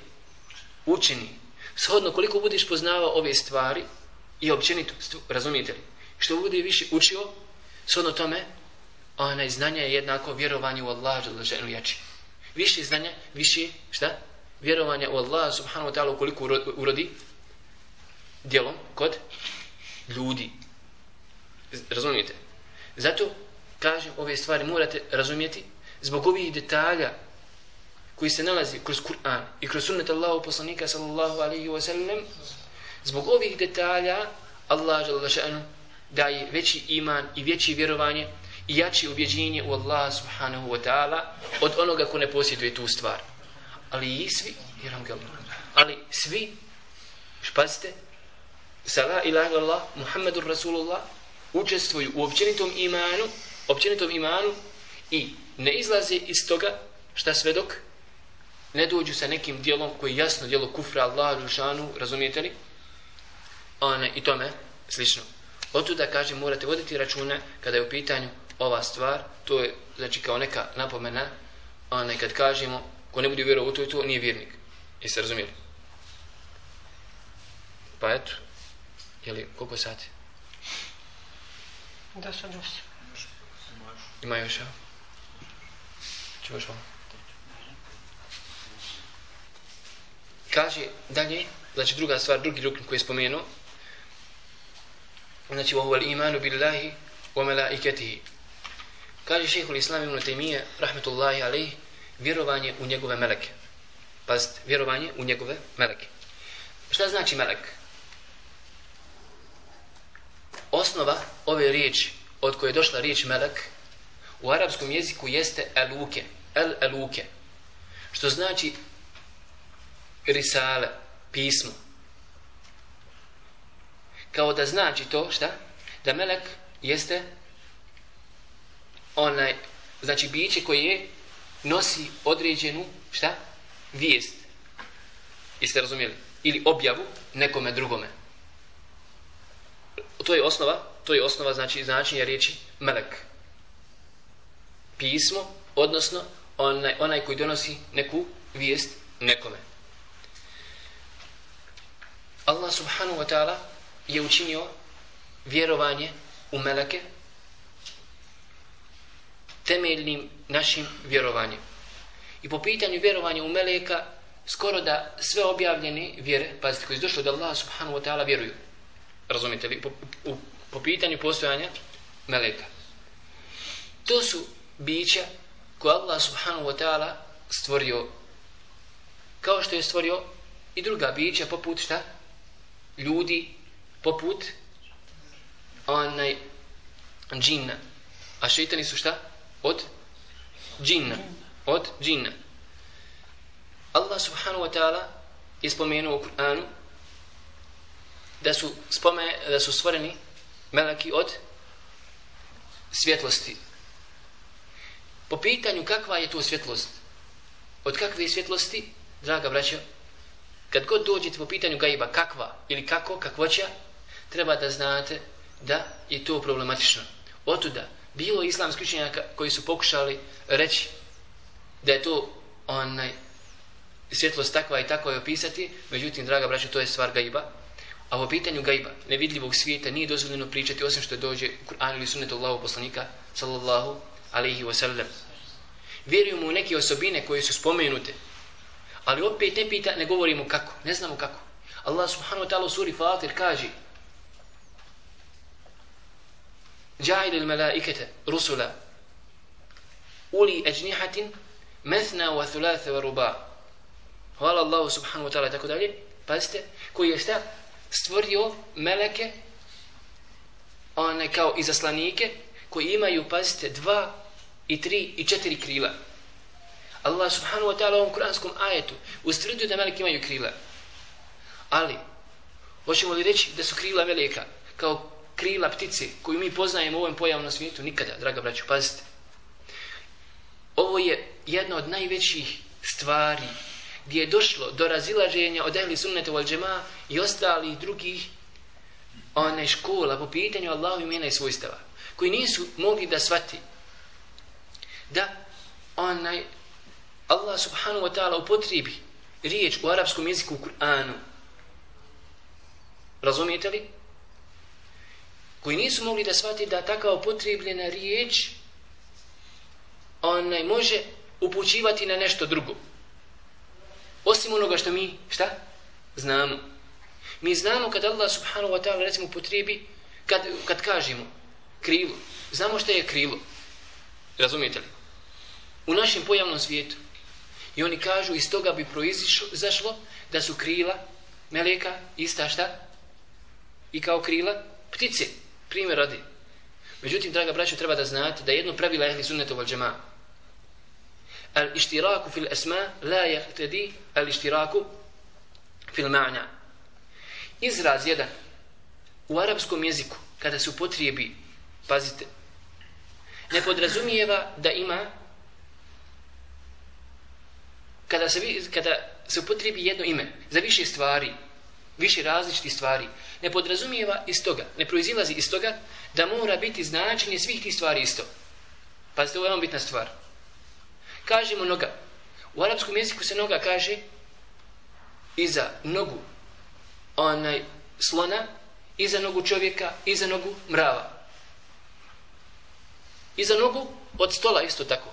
učeni. Shodno koliko budeš poznavao ove stvari i općenito, razumijete li? Što bude više učio, shodno tome, onaj znanje je jednako vjerovanje u Allah želešenu jači. Više znanja, više, šta? Vjerovanje u Allah subhanahu wa ta'ala koliko urodi djelom kod ljudi. Razumijete? Zato kažem, ove stvari morate razumijeti zbog ovih detalja koji se nalazi kroz Kur'an i kroz sunnet Allahu poslanika sallallahu alaihi wa sallam zbog ovih detalja Allah žele daje veći iman i veći vjerovanje i jači ubjeđenje u Allah subhanahu wa ta'ala od onoga ko ne posjeduje tu stvar. Ali i svi, jeram ga ali svi, špazite, sa la ilaha illallah, Muhammedur Rasulullah, učestvuju u općenitom imanu općenitom imanu i ne izlaze iz toga šta sve dok ne dođu sa nekim dijelom koji jasno dijelo kufra Allah Žušanu, razumijete li? One, I tome slično. Otuda da kažem, morate voditi računa kada je u pitanju ova stvar, to je znači kao neka napomena, one, kad kažemo, ko ne bude vjerovao u to i to, nije vjernik. Jeste razumijeli? Pa eto, jeli, koliko sati? Da sam dosta. Ima još, ja? Čuo još ovo? Kaže dalje, znači druga stvar, drugi rukn koji je spomenuo, znači je imanu billahi wa malaikatihi. Kaže šehhul islam ibn Taymiye, rahmetullahi alaih, vjerovanje u njegove meleke. Pazite, vjerovanje u njegove meleke. Šta znači melek? Osnova ove riječi, od koje je došla riječ melek, u arapskom jeziku jeste eluke, el eluke, što znači risale, pismo. Kao da znači to, šta? Da melek jeste onaj, znači biće koje nosi određenu, šta? Vijest. Jeste razumijeli? Ili objavu nekome drugome. To je osnova, to je osnova znači značenja riječi melek pismo, odnosno onaj, onaj koji donosi neku vijest nekome. Allah subhanahu wa ta'ala je učinio vjerovanje u meleke temeljnim našim vjerovanjem. I po pitanju vjerovanja u meleka, skoro da sve objavljene vjere, pazite, koji su došli od Allaha subhanahu wa ta'ala vjeruju. Razumite li? Po, u, po pitanju postojanja meleka. To su bića koje Allah subhanahu wa ta'ala stvorio kao što je stvorio i druga bića poput šta? Ljudi poput onaj džinna. A šeitani su šta? Od džinna. Od džinna. Allah subhanahu wa ta'ala je spomenuo u Kur'anu da su, spome, da su stvoreni melaki od svjetlosti, Po pitanju kakva je to svjetlost? Od kakve svjetlosti, draga braćo, kad god dođete po pitanju gajba, kakva ili kako, kakvoća, treba da znate da je to problematično. Otuda, bilo islamski učenjaka koji su pokušali reći da je to onaj svjetlost takva i tako je opisati, međutim, draga braća, to je stvar gajba. A po pitanju gajba, nevidljivog svijeta, nije dozvoljeno pričati osim što dođe u Kur'an ili sunnetu Allahu poslanika, sallallahu alaihi wa sallam. Vjerujemo u neke osobine koje su spomenute, ali opet ne pita, ne govorimo kako, ne znamo kako. Allah subhanahu wa ta'ala u suri Fatir kaže جعل الملائكة رسلا أولي أجنحة مثنى وثلاث ورباع Hvala Allahu subhanahu wa ta'ala tako dalje. Pazite, koji je šta? Stvorio meleke one kao izaslanike koji imaju, pazite, dva i tri i četiri krila. Allah subhanahu wa ta'ala u ovom kuranskom ajetu ustvrdio da meleke imaju krila. Ali, hoćemo li reći da su krila meleka kao krila ptice koju mi poznajemo u ovom pojavnom svijetu? Nikada, draga braću, pazite. Ovo je jedna od najvećih stvari gdje je došlo do razilaženja od ehli sunnete wal džema i ostalih drugih one škola po pitanju Allahu imena i svojstava koji nisu mogli da svati da onaj Allah subhanahu wa ta'ala upotrijebi riječ u arapskom jeziku u Kur'anu razumijete li? Koji nisu mogli da shvati da takva upotrebljena riječ onaj može upućivati na nešto drugo Osim onoga što mi, šta? Znamo. Mi znamo kad Allah subhanahu wa ta'ala recimo potrebi, kad, kad kažemo krilo, znamo što je krilo. Razumijete li? U našem pojavnom svijetu. I oni kažu iz toga bi proizašlo da su krila meleka ista šta? I kao krila ptice. Primjer radi. Međutim, draga braćo, treba da znate da jedno pravilo ehli sunnetu vol džema. Al ištiraku fil esma la jehtedi al ištiraku fil ma'na. Izraz jedan. U arapskom jeziku, kada se upotrijebi, pazite, ne podrazumijeva da ima kada se, kada se upotrijebi jedno ime za više stvari, više različitih stvari ne podrazumijeva iz toga ne proizilazi iz toga da mora biti značenje svih tih stvari isto pazite ovo je bitna stvar kažemo noga. U arapskom jeziku se noga kaže iza nogu onaj slona, iza nogu čovjeka, iza nogu mrava. Iza nogu od stola isto tako.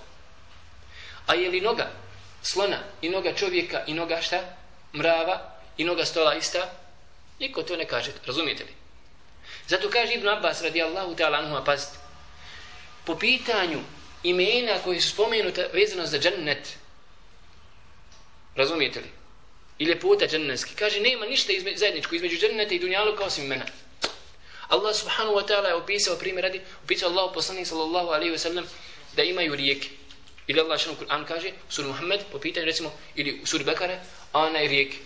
A je li noga slona i noga čovjeka i noga šta? Mrava i noga stola ista? Niko to ne kaže, razumijete li? Zato kaže Ibn Abbas radijallahu ta'ala anhu, pazite, po pitanju imena koji su spomenuta vezano za džennet. Razumijete li? I ljepota džennetski. Kaže, nema ništa izme, zajedničko između dženneta i dunjalu kao osim imena. Allah subhanahu wa ta'ala je opisao primjer radi, opisao Allah poslanik sallallahu alaihi wa sallam da imaju rijeke. Ili Allah šanu Kur'an kaže, u suri Muhammed, po pitanju recimo, ili u suri Bekare, ana ona je rijeke.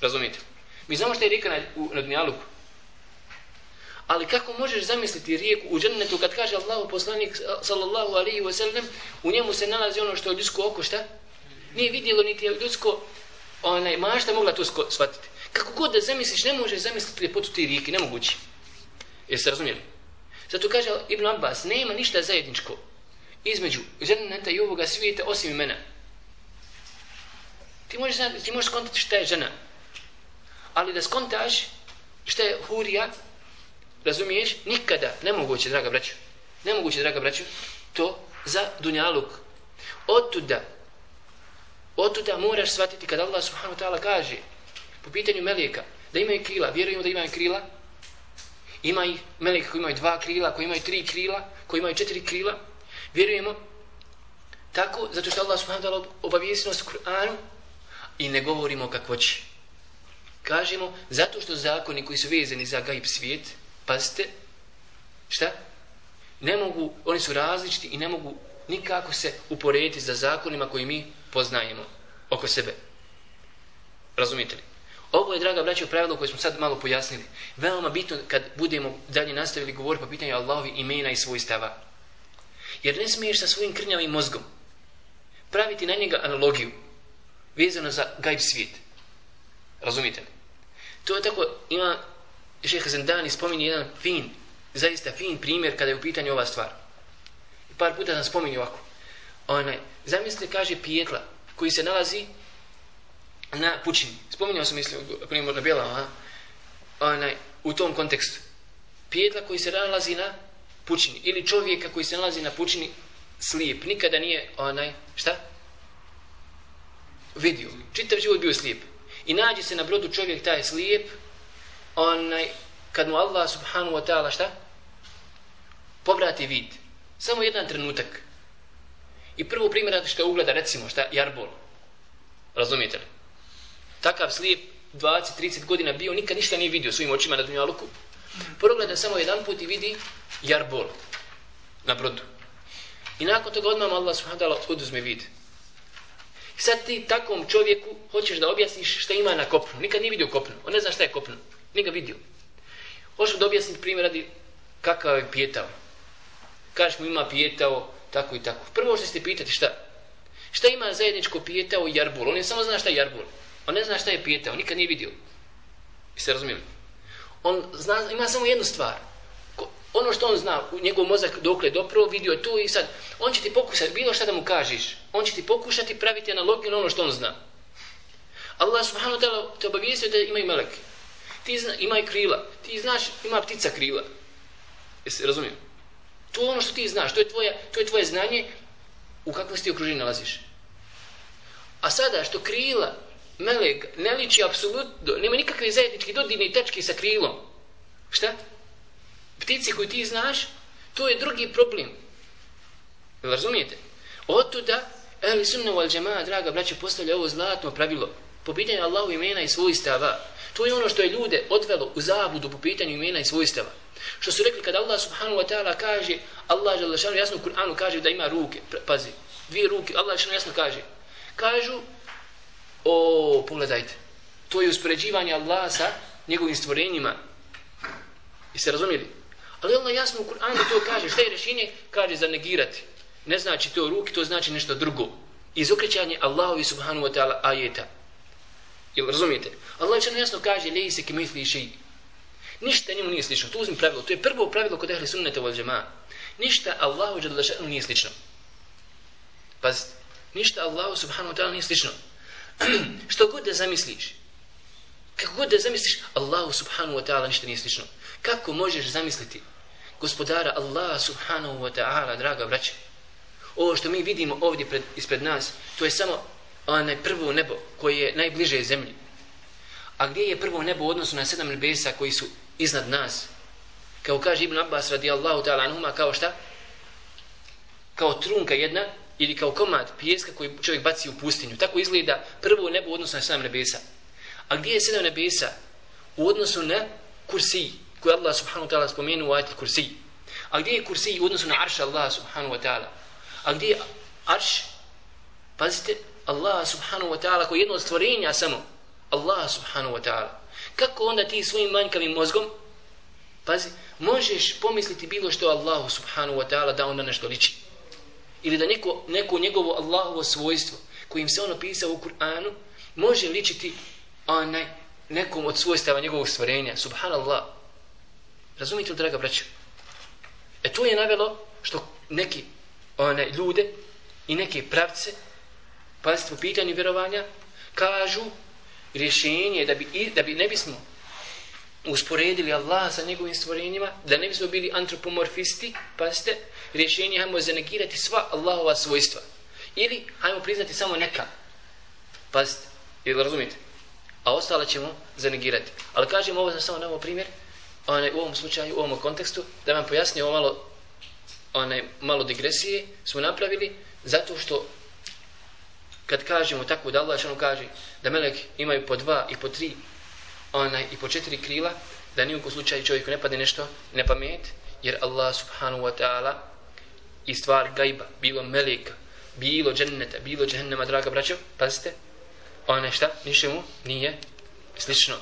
Razumijete? Mi znamo što je rijeka na, u, na dunjaluku. Ali kako možeš zamisliti rijeku u džennetu kad kaže Allahu poslanik sallallahu alaihi wa sallam u njemu se nalazi ono što je ljudsko oko šta? Nije vidjelo niti je ljudsko onaj, mašta mogla to shvatiti. Kako god da zamisliš ne možeš zamisliti ljepotu te rijeke, nemoguće. Jeste razumijeli? Zato kaže Ibn Abbas, nema ništa zajedničko između dženneta i ovoga svijeta osim imena. Ti možeš, ti možeš skontati šta je žena. Ali da skontaš šta je hurija, Razumiješ? Nikada, nemoguće, draga braću. Nemoguće, draga braću, to za dunjaluk. Otuda, otuda moraš shvatiti kada Allah subhanahu wa ta'ala kaže po pitanju melijeka da imaju krila, vjerujemo da imaju krila, ima i melijeka koji imaju dva krila, koji imaju tri krila, koji imaju četiri krila, vjerujemo tako, zato što Allah subhanahu wa ta'ala obavijesti nas u Kur'anu i ne govorimo kako će. Kažemo, zato što zakoni koji su vezani za gajb svijet, pazite, šta? Ne mogu, oni su različiti i ne mogu nikako se uporediti za zakonima koji mi poznajemo oko sebe. Razumite li? Ovo je, draga braća, pravilo koje smo sad malo pojasnili. Veoma bitno kad budemo dalje nastavili govoriti po pitanju Allahovi imena i svojstava. Jer ne smiješ sa svojim krnjavim mozgom praviti na njega analogiju vezano za gajb svijet. Razumite li? To je tako, ima šeha Zendani spominje jedan fin, zaista fin primjer kada je u pitanju ova stvar. I par puta sam spominje ovako. Onaj, zamislite, kaže pijetla koji se nalazi na pučini. Spominjao sam, mislim, možda na Bjelama, onaj, u tom kontekstu. Pijetla koji se nalazi na pučini. Ili čovjeka koji se nalazi na pučini slijep. Nikada nije, onaj, šta? Vidio. Čitav život bio slijep. I nađe se na brodu čovjek taj slijep, onaj, kad mu Allah subhanahu wa ta'ala šta? Povrati vid. Samo jedan trenutak. I prvo primjer što ugleda, recimo, šta? Jarbol. Razumijete li? Takav slijep 20-30 godina bio, nikad ništa nije vidio svojim očima na dunjaluku. Progleda samo jedan put i vidi jarbol na brodu. I nakon toga odmah Allah subhanahu wa ta'ala oduzme vid. I sad ti takvom čovjeku hoćeš da objasniš šta ima na kopnu. Nikad nije vidio kopnu. On ne zna šta je kopnu. Nije ga vidio. Hoćeš da objasniti primjer radi kakav je pijetao. Kažeš mu ima pijetao tako i tako. Prvo što ste pitati šta? Šta ima zajedničko pijetao i jarbul? On je samo zna šta je jarbul. On ne zna šta je pijetao. Nikad nije vidio. I se razumijeli? On zna, ima samo jednu stvar. Ono što on zna, njegov mozak dokle dopro, vidio je tu i sad, on će ti pokušati, bilo šta da mu kažeš, on će ti pokušati praviti analogiju na ono što on zna. Allah subhanahu wa ta'ala te obavijestio da ima i meleke ti zna, ima i krila. Ti znaš, ima ptica krila. Jesi razumio? To je ono što ti znaš, to je tvoje, to je tvoje znanje u kakvom se ti okruženju nalaziš. A sada što krila, melek, ne liči apsolutno, nema nikakve zajedničke dodirne tačke sa krilom. Šta? Ptici koju ti znaš, to je drugi problem. Jel razumijete? Otuda, ali sunna wal džema, draga braća, postavlja ovo zlatno pravilo. Po pitanju Allahu imena i svojstava. To je ono što je ljude odvelo u zabudu po pitanju imena i svojstava. Što su rekli kada Allah subhanahu wa ta'ala kaže, Allah je šanu jasno u Kur'anu kaže da ima ruke, pazi, dvije ruke, Allah je jasno kaže. Kažu, o, pogledajte, to je uspoređivanje Allaha sa njegovim stvorenjima. I se razumijeli? Ali Allah jasno u Kur'anu to kaže, šta je rešenje? Kaže za negirati. Ne znači to ruke, to znači nešto drugo. Izokrećanje Allahovi subhanahu wa ta'ala ajeta. Jel razumijete? Allah će jasno kaže, lej se kimitli ši. Ništa njemu nije slično. To uzmi pravilo. To je prvo pravilo kod ehli sunnete vol džema. Ništa Allahu džadlašanu nije slično. Pazite. Ništa Allahu subhanahu wa ta'ala nije slično. [clears throat] Što god da zamisliš, kako god da zamisliš, Allahu subhanahu wa ta'ala ništa nije slično. Kako možeš zamisliti gospodara Allah subhanahu wa ta'ala, draga braća? Ovo što mi vidimo ovdje pred, ispred nas, to je samo onaj prvo nebo koje je najbliže zemlji. A gdje je prvo nebo u odnosu na sedam nebesa koji su iznad nas? Kao kaže Ibn Abbas radijallahu ta'ala anhuma, kao šta? Kao trunka jedna ili kao komad pijeska koji čovjek baci u pustinju. Tako izgleda prvo nebo u odnosu na sedam nebesa. A gdje je sedam nebesa? U odnosu na kursi koji Allah subhanahu wa ta'ala spomenu u ajti kursi. A gdje je kursi u odnosu na arš Allah subhanahu wa ta'ala? A gdje je arš? Pazite, Allah subhanahu wa ta'ala koji je jedno od stvorenja samo. Allah subhanahu wa ta'ala. Kako onda ti svojim manjkavim mozgom, pazi, možeš pomisliti bilo što Allah subhanahu wa ta'ala da na nešto liči. Ili da neko, neko njegovo Allahovo svojstvo kojim se ono pisao u Kur'anu može ličiti onaj nekom od svojstava njegovog stvorenja. Subhanallah. Razumite li, draga braća? E to je navelo što neki one ljude i neke pravce pazite po pitanju vjerovanja, kažu rješenje da bi, da bi ne bismo usporedili Allah sa njegovim stvorenjima, da ne bismo bili antropomorfisti, pazite, rješenje hajmo zanegirati sva Allahova svojstva. Ili hajmo priznati samo neka. Pazite, jel razumite? A ostale ćemo zanegirati. Ali kažem ovo za samo novo primjer, onaj, u ovom slučaju, u ovom kontekstu, da vam pojasnim ovo malo, onaj, malo digresije, smo napravili zato što kad kažemo tako da Allah šanu kaže da melek imaju po dva i po tri onaj, i po četiri krila, da nijekom slučaju čovjeku ne padne nešto ne pamet, jer Allah subhanahu wa ta'ala i stvar gajba, bilo meleka, bilo dženneta, bilo džehennema, draga braćo, pazite, one šta, nišemu nije slično.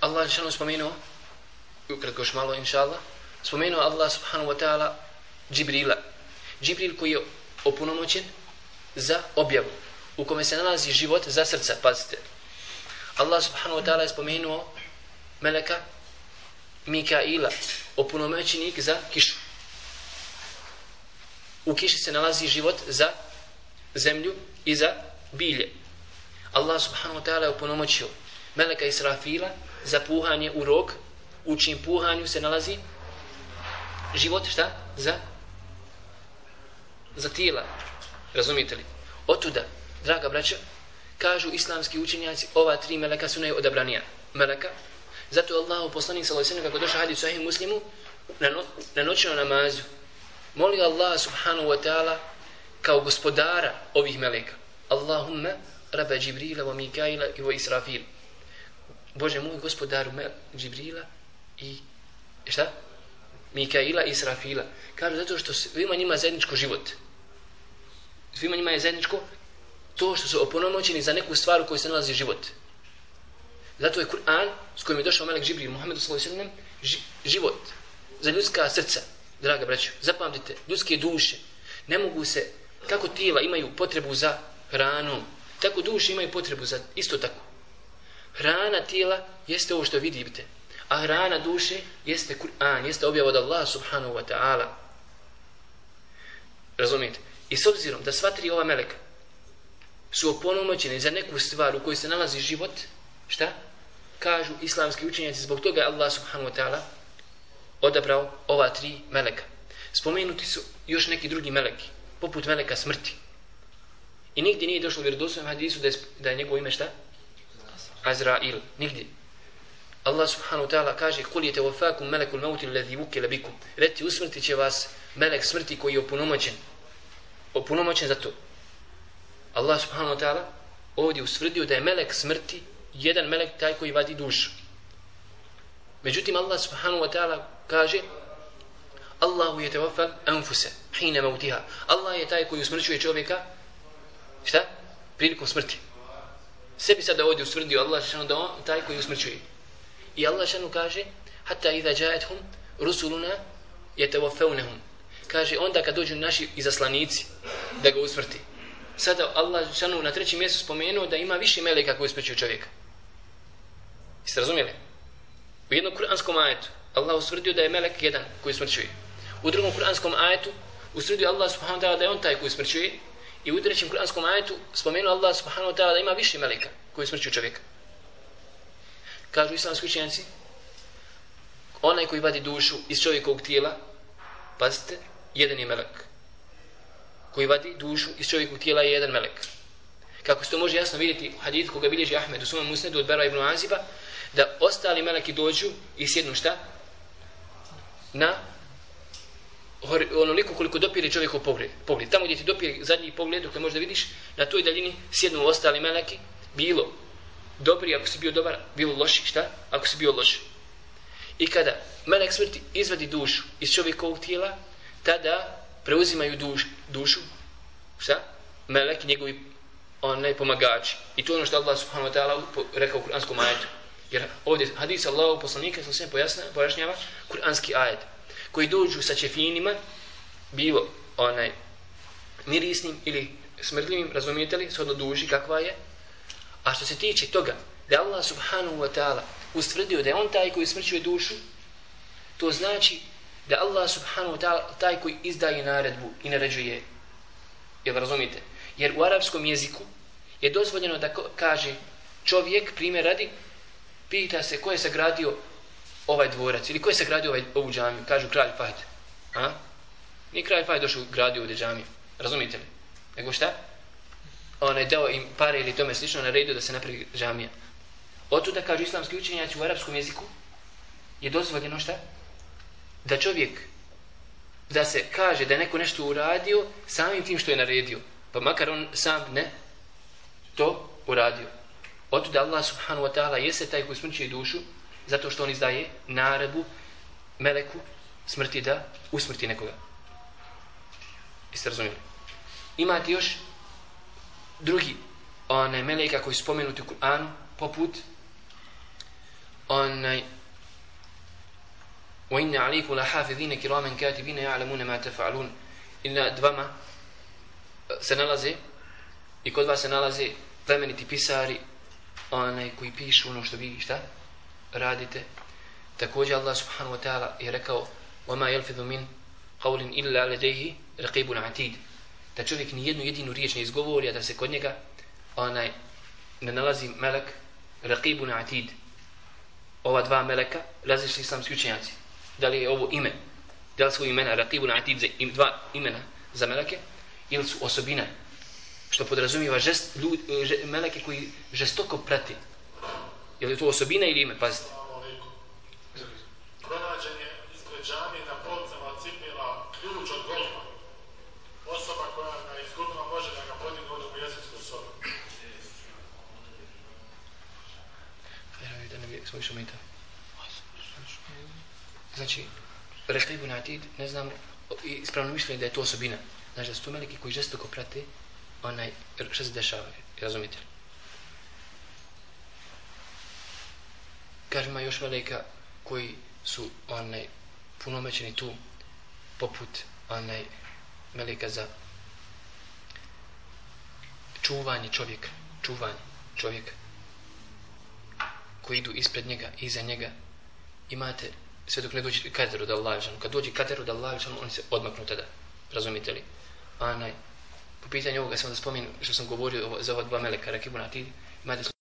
Allah šanu spomenuo, ukratko još malo, inša Allah, spomenuo Allah subhanahu wa ta'ala Džibrila, Džibril koji je opunomoćen za objavu, u kome se nalazi život za srca, pazite. Allah subhanahu wa ta'ala je spomenuo meleka Mikaila, opunomoćenik za kišu. U kiši se nalazi život za zemlju i za bilje. Allah subhanahu wa ta'ala je opunomoćio meleka Israfila za puhanje u rog, u čim puhanju se nalazi život, šta? Za za tijela. Razumite li? Otuda, draga braća, kažu islamski učenjaci, ova tri meleka su najodabranija meleka. Zato je Allah u poslanik sallallahu alejhi kako došao hadis sahih Muslimu na, no, na noćnom namazu molio Allah subhanahu wa ta'ala kao gospodara ovih meleka. Allahumma rabba Džibrila wa Mikaila i wa Israfil. Bože moj gospodaru me, Džibrila i šta? Mikaila i Israfila. Kažu zato što svima njima zajedničko život. Svima njima je zajedničko to što su oponomoćeni za neku stvar u kojoj se nalazi život. Zato je Kur'an s kojim je došao Melek Džibril Muhammedu s.a.v. život za ljudska srca, draga braćo. Zapamtite, ljudske duše ne mogu se, kako tijela imaju potrebu za hranom, tako duše imaju potrebu za isto tako. Hrana tijela jeste ovo što vidite, a hrana duše jeste Kur'an, jeste objava od Allah subhanahu wa ta'ala. Razumijete? I s obzirom da sva tri ova meleka su oponomoćeni za neku stvar u kojoj se nalazi život, šta? Kažu islamski učenjaci, zbog toga je Allah subhanahu wa ta'ala odabrao ova tri meleka. Spomenuti su još neki drugi meleki, poput meleka smrti. I nigdje nije došlo u vjerodoslovnom hadisu da je, da je njegovo ime šta? Azrail. Nigdje. Allah subhanahu wa ta'ala kaže Kul je tevofakum melekul mautil ledhi ukele bikum. Reti usmrti će vas melek smrti koji je opunomoćen. Opunomoćen za to. Allah subhanahu wa ta'ala ovdje usvrdio da je melek smrti jedan melek taj koji vadi dušu. Međutim, Allah subhanahu wa ta'ala kaže Allahu je tevafal anfuse hine mautiha. Allah je taj koji usmrćuje čovjeka šta? Prilikom smrti. Sebi sada ovdje usvrdio Allah šanu da on taj koji usmrćuje. I Allah šanu kaže hatta iza jaethum rusuluna je. Kaže onda kad dođu naši izaslanici da ga usmrti. Sada Allah šanu na trećem mjestu spomenuo da ima više meleka koji usmrćuju čovjeka. Jeste razumijeli? U jednom kuranskom ajetu Allah usvrdio da je melek jedan koji smrćuje. U drugom kuranskom ajetu usvrdio Allah subhanahu wa ta'ala da je on taj koji smrćuje. I u trećem kuranskom ajetu spomenuo Allah subhanahu wa ta'ala da ima više meleka koji smrćuju čovjeka. Kažu islamski učenjaci, onaj koji vadi dušu iz čovjekovog tijela, pazite, jedan je melek. Koji vadi dušu iz čovjekovog tijela je jedan melek. Kako se to može jasno vidjeti u hadithu koga bilježi Ahmed u svojom musnedu od Bera ibn Aziba, da ostali meleki dođu i sjednu šta? Na onoliko koliko dopire čovjekov pogled. pogled. Tamo gdje ti dopire zadnji pogled, dok možda vidiš, na toj daljini sjednu ostali meleki, bilo dobri ako si bio dobar, bilo loši, šta? Ako si bio loš. I kada melek smrti izvadi dušu iz čovjekovog tijela, tada preuzimaju duš, dušu, šta? Melek i njegovi onaj pomagači. I to je ono što Allah subhanahu wa ta'ala rekao u kuranskom ajetu. Jer ovdje hadis Allahu poslanika sa sve pojašnjava kuranski ajet koji dođu sa čefinima bilo onaj mirisnim ili smrdljivim, razumijete li, shodno duži kakva je. A što se tiče toga da Allah subhanahu wa ta'ala ustvrdio da je on taj koji smrćuje dušu, to znači da Allah subhanahu wa ta'ala taj koji izdaje naredbu i naređuje. Jel razumijete? Jer u arapskom jeziku je dozvoljeno da kaže čovjek, primjer radi, pita se ko je sagradio ovaj dvorac ili ko je sagradio ovaj, ovu džamiju, kažu kralj Fahd. A? Nije kralj Fahd došao gradio ovdje džamiju, razumite li? Nego šta? On je dao im pare ili tome slično na redu da se napravi džamija. Otuda kažu islamski učenjaci u arapskom jeziku je dozvoljeno šta? Da čovjek da se kaže da je neko nešto uradio samim tim što je naredio. Pa makar on sam ne to uradio. Oto da Allah subhanahu wa ta'ala jeste taj koji smrćuje dušu, zato što on izdaje naredbu meleku smrti da usmrti nekoga. Jeste razumijeli? Imate još drugi one meleka koji su spomenuti u Kur'anu, poput onaj وَإِنَّ عَلَيْكُمْ لَحَافِظِينَ كِرَامًا كَاتِبِينَ يَعْلَمُونَ مَا تَفْعَلُونَ i nad vama se nalaze i kod vas se nalaze plemeniti pisari onaj koji pišu ono što vi šta radite također Allah subhanahu wa ta'ala je rekao وَمَا يَلْفِذُ مِنْ قَوْلٍ إِلَّا لَدَيْهِ رَقِيبٌ عَتِيدٌ da čovjek ni jednu jedinu riječ ne izgovori, a da se kod njega onaj ne nalazi melek Raqibun Atid. Ova dva meleka različni islamski učenjaci. Da li je ovo ime? Da li su imena Raqibun Atid za im, dva imena za meleke? Ili su osobine? Što podrazumijeva žest, ljud, že, meleke koji žestoko prati. Je li to osobina ili ime? Pazite. Pronađen je ispred džamije na polcama cipila ključ od golfa. Osoba koja ga izgubila može da ga podigne u jezinsku sobu. Vjerujem da ne bi smo išli mita. Znači, Raqibun Atid, ne znam, ispravno mišljenje da je to osobina. Znači da su to meleki koji žestoko prate onaj, što se dešava, razumite li? Kaže, ima još velika koji su onaj, punomećeni tu, poput onaj, meleka za čuvanje čovjeka, čuvanje čovjeka, koji idu ispred njega, iza njega, imate, sve dok ne dođe kateru da Allah Kad dođe kateru da Allah oni se odmaknu tada, razumite li? Anaj, po pitanju ovoga sam da spomenu što sam govorio za ova dva meleka, Rakibun Atid, imate